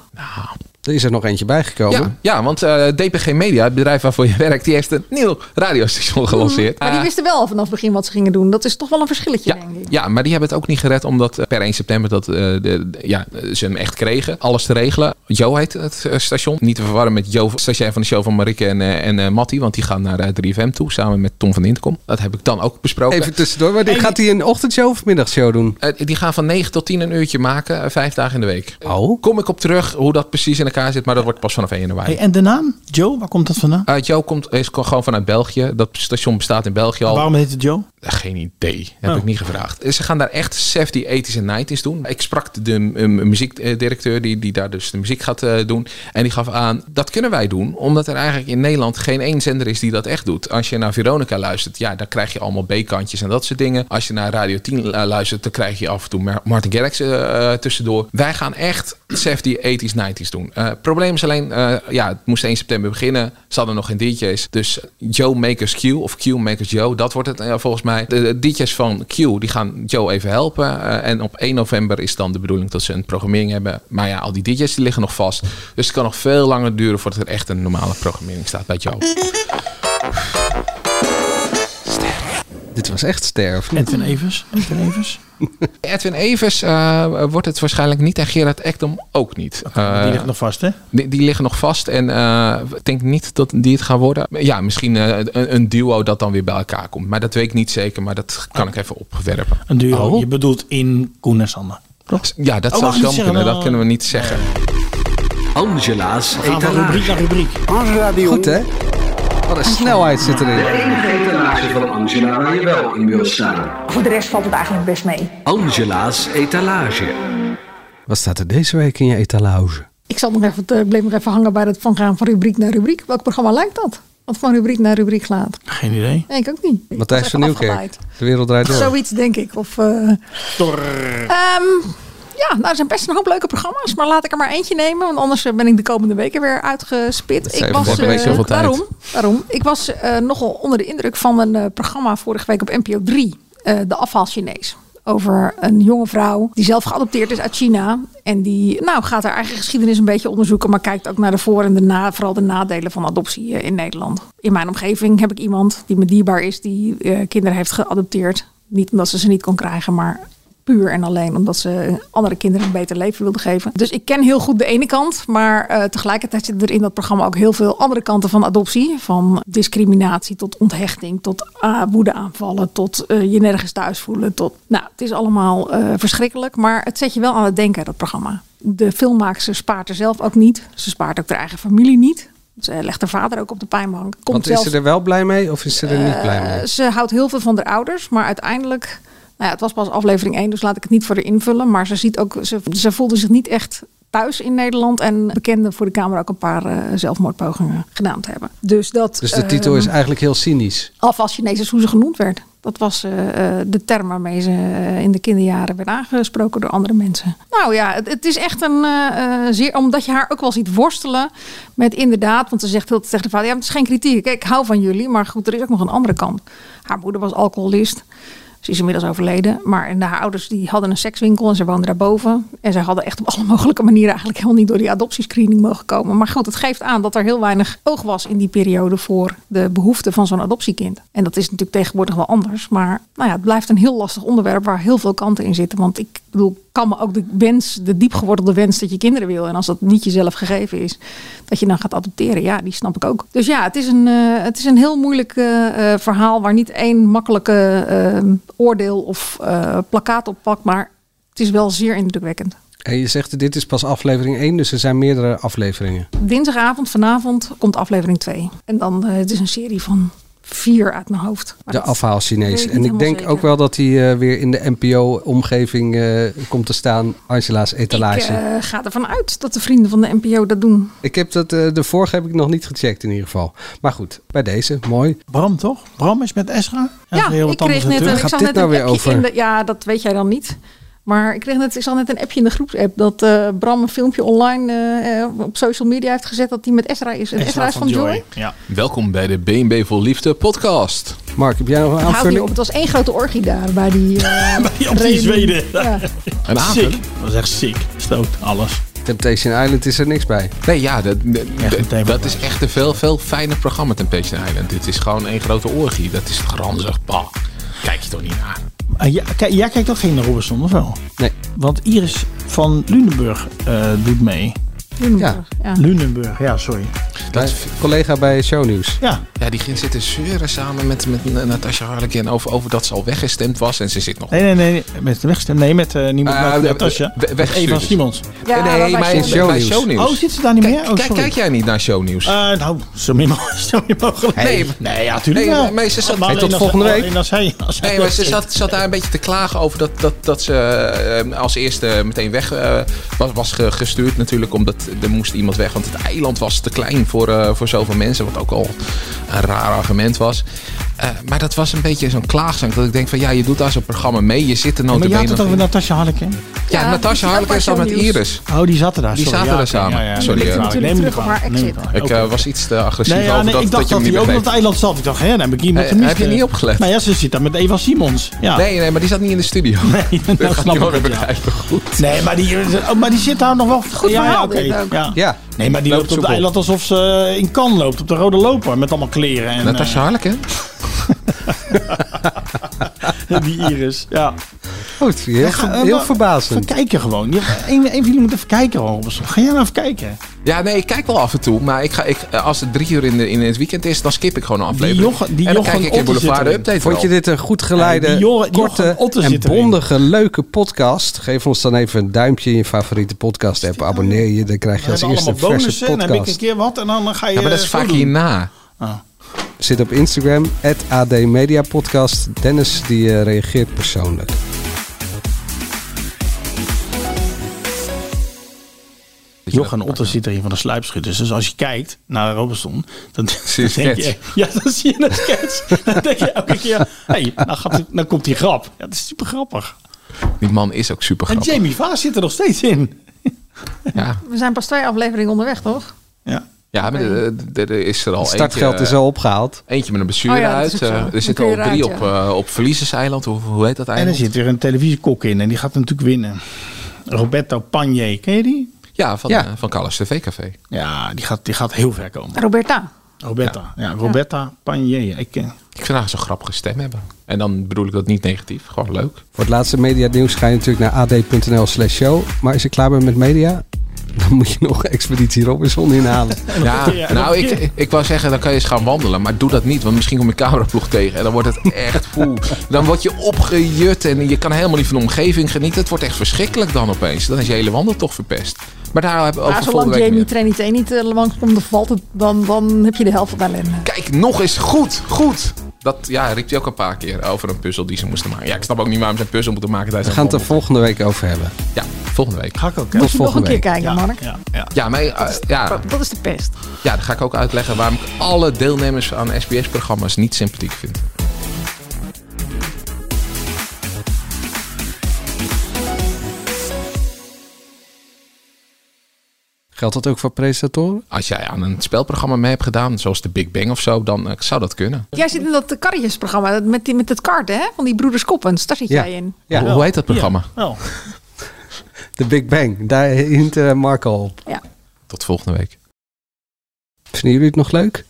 Er is er nog eentje bijgekomen. Ja, ja want eh, DPG Media, het bedrijf waarvoor je werkt, die heeft een nieuw radiostation gelanceerd. Maar die Eh, wisten wel vanaf het begin wat ze gingen doen. Dat is toch wel een verschilletje, denk ik. Ja, maar die hebben het ook niet gered omdat eh, per 1 september dat, eh, de, de- ja, ze hem echt kregen. Alles te regelen. Jo heet het station. Niet te verwarren met Jo, stagiair van de show van Marike en, eh, en eh, Mattie. Want die gaan naar eh, 3FM toe samen met Tom van Intercom. Dat heb ik dan ook besproken. Even tussendoor, maar dit, gaat hij een ochtendshow of middagshow doen? Die gaan van 9 tot 10 een uurtje maken, vijf dagen in de week. Oh. Kom ik op terug hoe dat precies in elkaar zit, maar dat wordt pas vanaf 1 januari. Hey, en de naam? Joe, waar komt dat vandaan? Eh, Joe komt, is gewoon vanuit België. Dat station bestaat in België al. Waarom heet het Joe? Geen idee. Heb Oh. ik niet gevraagd. Ze gaan daar echt 70, 80s en 90s doen. Ik sprak de eh, muziekdirecteur die, die daar dus de muziek gaat eh, doen. En die gaf aan, dat kunnen wij doen. Omdat er eigenlijk in Nederland geen één zender is die dat echt doet. Als je naar Veronica luistert, ja, dan krijg je allemaal B-kantjes en dat soort dingen. Als je naar Radio 10 eh, luistert, dan krijg je af en toe Mar- Martin Garrix eh, tussendoor. Wij gaan echt 70, 80s, 90s doen. Probleem is alleen, ja, het moest 1 september beginnen. Ze hadden nog geen DJ's. Dus Joe Makers Q of Q Makers Joe, dat wordt het volgens mij. De, de DJ's van Q, die gaan Joe even helpen. Eh, en op 1 november is dan de bedoeling dat ze een programmering hebben. Maar ja, al die DJ's die liggen nog vast. Dus het kan nog veel langer duren voordat er echt een normale programmering staat bij Joe. Dit was echt ster, of niet? Edwin Evers. Edwin Evers. Edwin Evers eh, wordt het waarschijnlijk niet en Gerard Ekdom ook niet. Eh, die ligt nog vast, hè? Die, die liggen nog vast en eh, ik denk niet dat die het gaan worden. Ja, misschien eh, een, een duo dat dan weer bij elkaar komt. Maar dat weet ik niet zeker, maar dat kan ik even opwerpen. Een duo. Oh. Je bedoelt in Koen en Sander. Ja, dat Oh, zou zo kunnen. zeggen, Dat kunnen we niet zeggen. Angela's We gaan van rubriek naar rubriek. Goed, hè? Wat een snelheid zit erin. De enige etalage van Angela waar je wel in wil staan. Voor de rest valt het eigenlijk best mee. Angela's etalage. Wat staat er deze week in je etalage? Ik zat nog even, te- bleef nog even hangen bij het van gaan van rubriek naar rubriek. Welk programma lijkt dat? Wat van rubriek naar rubriek gaat? Geen idee. Nee, ik ook niet. Matthijs van Nieuwkerk. De wereld draait door. Zoiets denk ik. Of, eh, Ehm, ja, nou, er zijn best een hoop leuke programma's. Maar laat ik er maar eentje nemen. Want anders eh, ben ik de komende weken weer uitgespit. Ik was, eh, daarom, daarom. Ik was eh, nogal onder de indruk van een programma vorige week op NPO 3. eh, de afval Chinees. Over een jonge vrouw die zelf geadopteerd is uit China. En die nou, gaat haar eigen geschiedenis een beetje onderzoeken. Maar kijkt ook naar de voor- en de na, vooral de nadelen van adoptie in Nederland. In mijn omgeving heb ik iemand die me dierbaar is. Die kinderen heeft geadopteerd. Niet omdat ze ze niet kon krijgen, maar puur en alleen omdat ze andere kinderen een beter leven wilde geven. Dus ik ken heel goed de ene kant, maar eh, tegelijkertijd zitten er in dat programma ook heel veel andere kanten van adoptie. Van discriminatie tot onthechting, tot uh, woedeaanvallen, tot eh, je nergens thuis voelen. Tot, nou, het is allemaal eh, verschrikkelijk, maar het zet je wel aan het denken, dat programma. De filmmaakster spaart er zelf ook niet. Ze spaart ook haar eigen familie niet. Ze legt haar vader ook op de pijnbank. Komt Want is zelf- ze er wel blij mee of is ze er niet blij mee? ze houdt heel veel van haar ouders, maar uiteindelijk. Nou ja, het was pas aflevering 1, dus laat ik het niet voor haar invullen. Maar ze ziet ook, ze, ze voelde zich niet echt thuis in Nederland. En bekende voor de Kamer ook een paar eh, zelfmoordpogingen gedaan te hebben. Dus, dat, Dus de titel is ehm, eigenlijk heel cynisch. Alvast Chinees is hoe ze genoemd werd. Dat was eh, eh, de term waarmee ze in de kinderjaren werd aangesproken door andere mensen. Nou ja, het, het is echt een eh, eh, zeer. Omdat je haar ook wel ziet worstelen met inderdaad. Want ze zegt heel tegen de vader: ja, het is geen kritiek. Kijk, ik hou van jullie. Maar goed, er is ook nog een andere kant. Haar moeder was alcoholist. Ze is inmiddels overleden. Maar en haar ouders die hadden een sekswinkel en ze woonden daarboven. En zij hadden echt op alle mogelijke manieren eigenlijk helemaal niet door die adoptiescreening mogen komen. Maar goed, het geeft aan dat er heel weinig oog was in die periode voor de behoeften van zo'n adoptiekind. En dat is natuurlijk tegenwoordig wel anders. Maar nou ja, het blijft een heel lastig onderwerp waar heel veel kanten in zitten. Want ik bedoel, kan me ook de wens, de diepgewortelde wens dat je kinderen wil. En als dat niet jezelf gegeven is, dat je dan gaat adopteren. Ja, die snap ik ook. Dus ja, het is een, eh, het is een heel moeilijk eh, eh, verhaal waar niet één makkelijke oordeel of plakkaat op pakt. Maar het is wel zeer indrukwekkend. En je zegt dit is pas aflevering 1, dus er zijn meerdere afleveringen. Dinsdagavond, vanavond, komt aflevering 2. En dan, het is een serie van vier uit mijn hoofd. Maar De afhaal Chinees. ik En ik denk ook wel dat hij eh, weer in de NPO-omgeving komt te staan. Angela's etalage. Ik eh, ga ervan uit dat de vrienden van de NPO dat doen. Ik heb dat, eh, de vorige heb ik nog niet gecheckt in ieder geval. Maar goed, bij deze, mooi. Bram toch? Bram is met Esra? Ja, ik kreeg net, een, ik zag dit net nou een weer appje over? in de... Ja, dat weet jij dan niet. Maar ik kreeg net, ik zag net een appje in de groepsapp dat eh, Bram een filmpje online eh, eh, op social media heeft gezet dat hij met Esra is. En Esra, is van Joy. Ja. Welkom bij de BNB Vol Liefde podcast. Mark, heb jij nog een Houd niet aanvulling? op, het was één grote orgie daar bij die... eh, Op die. Zweden. Ja. Een Sick. aanvulling? Dat was echt sick. Stookt, alles. Temptation Island is er niks bij. Nee, ja, dat, dat, dat is echt een veel, veel fijner programma, Temptation Island. Dit is gewoon één grote orgie. Dat is ranzig. Bah. Kijk je toch niet naar. Ah, ja, jij kijkt toch geen naar Robinson, of wel? Nee. Want Iris van Lunenburg eh, doet mee. Lunenburg, ja. Lunenburg, ja, sorry. Bij- collega bij Shownieuws. Ja. Ja, die ging zitten zeuren samen met, met Natasja Harlekin over, over dat ze al weggestemd was. En ze zit nog... Nee, nee, nee. Met de wegstem. Nee, met uh, niemand. Ah, met de- Natasja. we- Met weggestuurd Eva is. Simons. Ja, nee, bij maar in Shownieuws. Oh, zit ze daar niet meer? Oh, Kijk, sorry. kijk jij niet naar Shownieuws? Eh, nou, zo min, mogelijk. Nee, nee, ja, natuurlijk nee, wel. maar ze zat- Hey, tot als- volgende week. als hij, als hij Nee, maar ze zat, zat daar een beetje te klagen over dat, dat, dat ze eh, als eerste meteen weg eh, was, was ge- gestuurd. Natuurlijk, omdat er moest iemand weg. Want het eiland was te klein voor, eh, voor zoveel mensen. Wat ook al een raar argument was. Eh, maar dat was een beetje zo'n klaagzang. Dat ik denk van ja, je doet daar zo'n programma mee. Je zit er Ja, maar je had het over Natasja Harlekin. Ja, Ja, die Natasja bij zat met. Iris. Oh, die zaten daar. Die sorry. zaten Ja, daar samen. ja. Sorry, Neem me op haar exit. Ik Oké. eh, was iets te agressief Nee, ja, over nee, dat, ik dacht dat je dat hem hij niet ook op het eiland zat. Ik dacht, hè, dan heb ik iemand gemist. heb je niet opgelet? Nou ja, ze zit daar met Eva Simons. Ja. Nee, nee, maar die zat niet in de studio. Nee, dat gaat ik, begrijpen. Goed. Nee, maar die, oh, maar die zit daar nog wel... Goed verhaal oké. Ook. Ja. Ja. Nee, maar die Loopt loopt op het eiland alsof ze in Cannes loopt. Op de rode loper. Met allemaal kleren. En, Natasja Harlekin? eh, die Iris. Ja. Goed, heel, Ja, ga- eh, heel maar- verbaasend. Even kijken gewoon. Je- Een, een van jullie moet even kijken, Robinson. Ga jij nou even kijken? Ja, nee, ik kijk wel af en toe. Maar ik ga, ik, als het drie uur in, de, in het weekend is, dan skip ik gewoon een aflevering. Jochen- die en dan Jochen kijk ik in Boulevard. Update Vond je dit een goed geleide, Ja, die Jor- korte en bondige, leuke podcast? Geef ons dan even een duimpje in je favoriete podcast app. Abonneer je, dan krijg je als eerste een verse bonussen. En dan heb ik een podcast. keer wat. En dan ga je... Ja, maar dat is vaak hierna. Ah. Zit op Instagram, AD Media Podcast. Dennis die eh, reageert persoonlijk. Jochen Otter zit erin van de sluipschutters. Dus als je kijkt naar Robinson, dan, Zie je dan denk je... Ja, dan zie je een sketch. dan denk je elke keer... Hé, hey, nou, gaat nou komt die grap. Ja, dat is super grappig. Die man is ook super En grappig. Jamie Vaas zit er nog steeds in. Ja, We zijn pas twee afleveringen onderweg, toch? Ja. ja maar er- er er is er al Het startgeld eentje, is al opgehaald. Eentje met een blessure Oh ja, uit. Eh, er zitten al drie op, eh, op Verliezerseiland. Hoe, hoe heet dat En er zit weer een televisiekok in. En die gaat natuurlijk winnen. Roberto Pagné. Ken je die? Ja, van, Ja. eh, van Callas TV Café. Ja, die gaat, die gaat heel ver komen. Roberta. Roberta. Ja, Roberta Pagné. Ik, eh, Ik vind haar zo'n grappige stem hebben. En dan bedoel ik dat niet negatief. Gewoon leuk. Voor het laatste media nieuws ga je natuurlijk naar ad.nl slash show. Maar als je klaar bent met media, dan moet je nog Expeditie Robinson inhalen. Ja, Ja, nou, ik, ik wou zeggen, dan kan je eens gaan wandelen. Maar doe dat niet, want misschien kom je cameraploeg tegen. En dan wordt het echt poeh. Dan word je opgejut en je kan helemaal niet van de omgeving genieten. Het wordt echt verschrikkelijk dan opeens. Dan is je hele wandeltocht verpest. Maar daar hebben we Maar over zolang volgende week Jamie. Trinity niet uh, langskomt, dan valt het, dan, dan heb je de helft van de ellende. Kijk, nog eens goed, goed. Dat ja, riep hij ook een paar keer over een puzzel die ze moesten maken. Ja, ik snap ook niet waarom ze een puzzel moeten maken. We tijdens gaan het er volgende week over hebben. Ja, volgende week. ga ik ook. Tot Moet je nog een volgende keer week. kijken, Mark. Ja, ja. Ja, maar, eh, ja, Dat is de pest. ja, dan ga ik ook uitleggen waarom ik alle deelnemers aan SBS-programma's niet sympathiek vind. Geldt dat ook voor presentatoren? Als jij aan een spelprogramma mee hebt gedaan, zoals de Big Bang of zo, dan eh, zou dat kunnen. Jij zit in dat karretjesprogramma met, die, met het kart, hè? Van die broeders Koppens. Daar zit Ja. jij in. Ja, Hoe, hoe heet dat programma? Wel. de Big Bang. Daar hint eh, Marco op. Ja. Tot volgende week. Vinden jullie het nog leuk?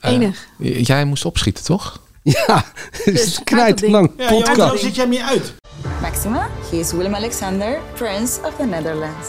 Eh, Enig. jij moest opschieten, toch? Ja, het is Dus, Ja, Johan, podcast. zo zit jij meer uit. Maxima, he is Willem Alexander, Prince of the Netherlands.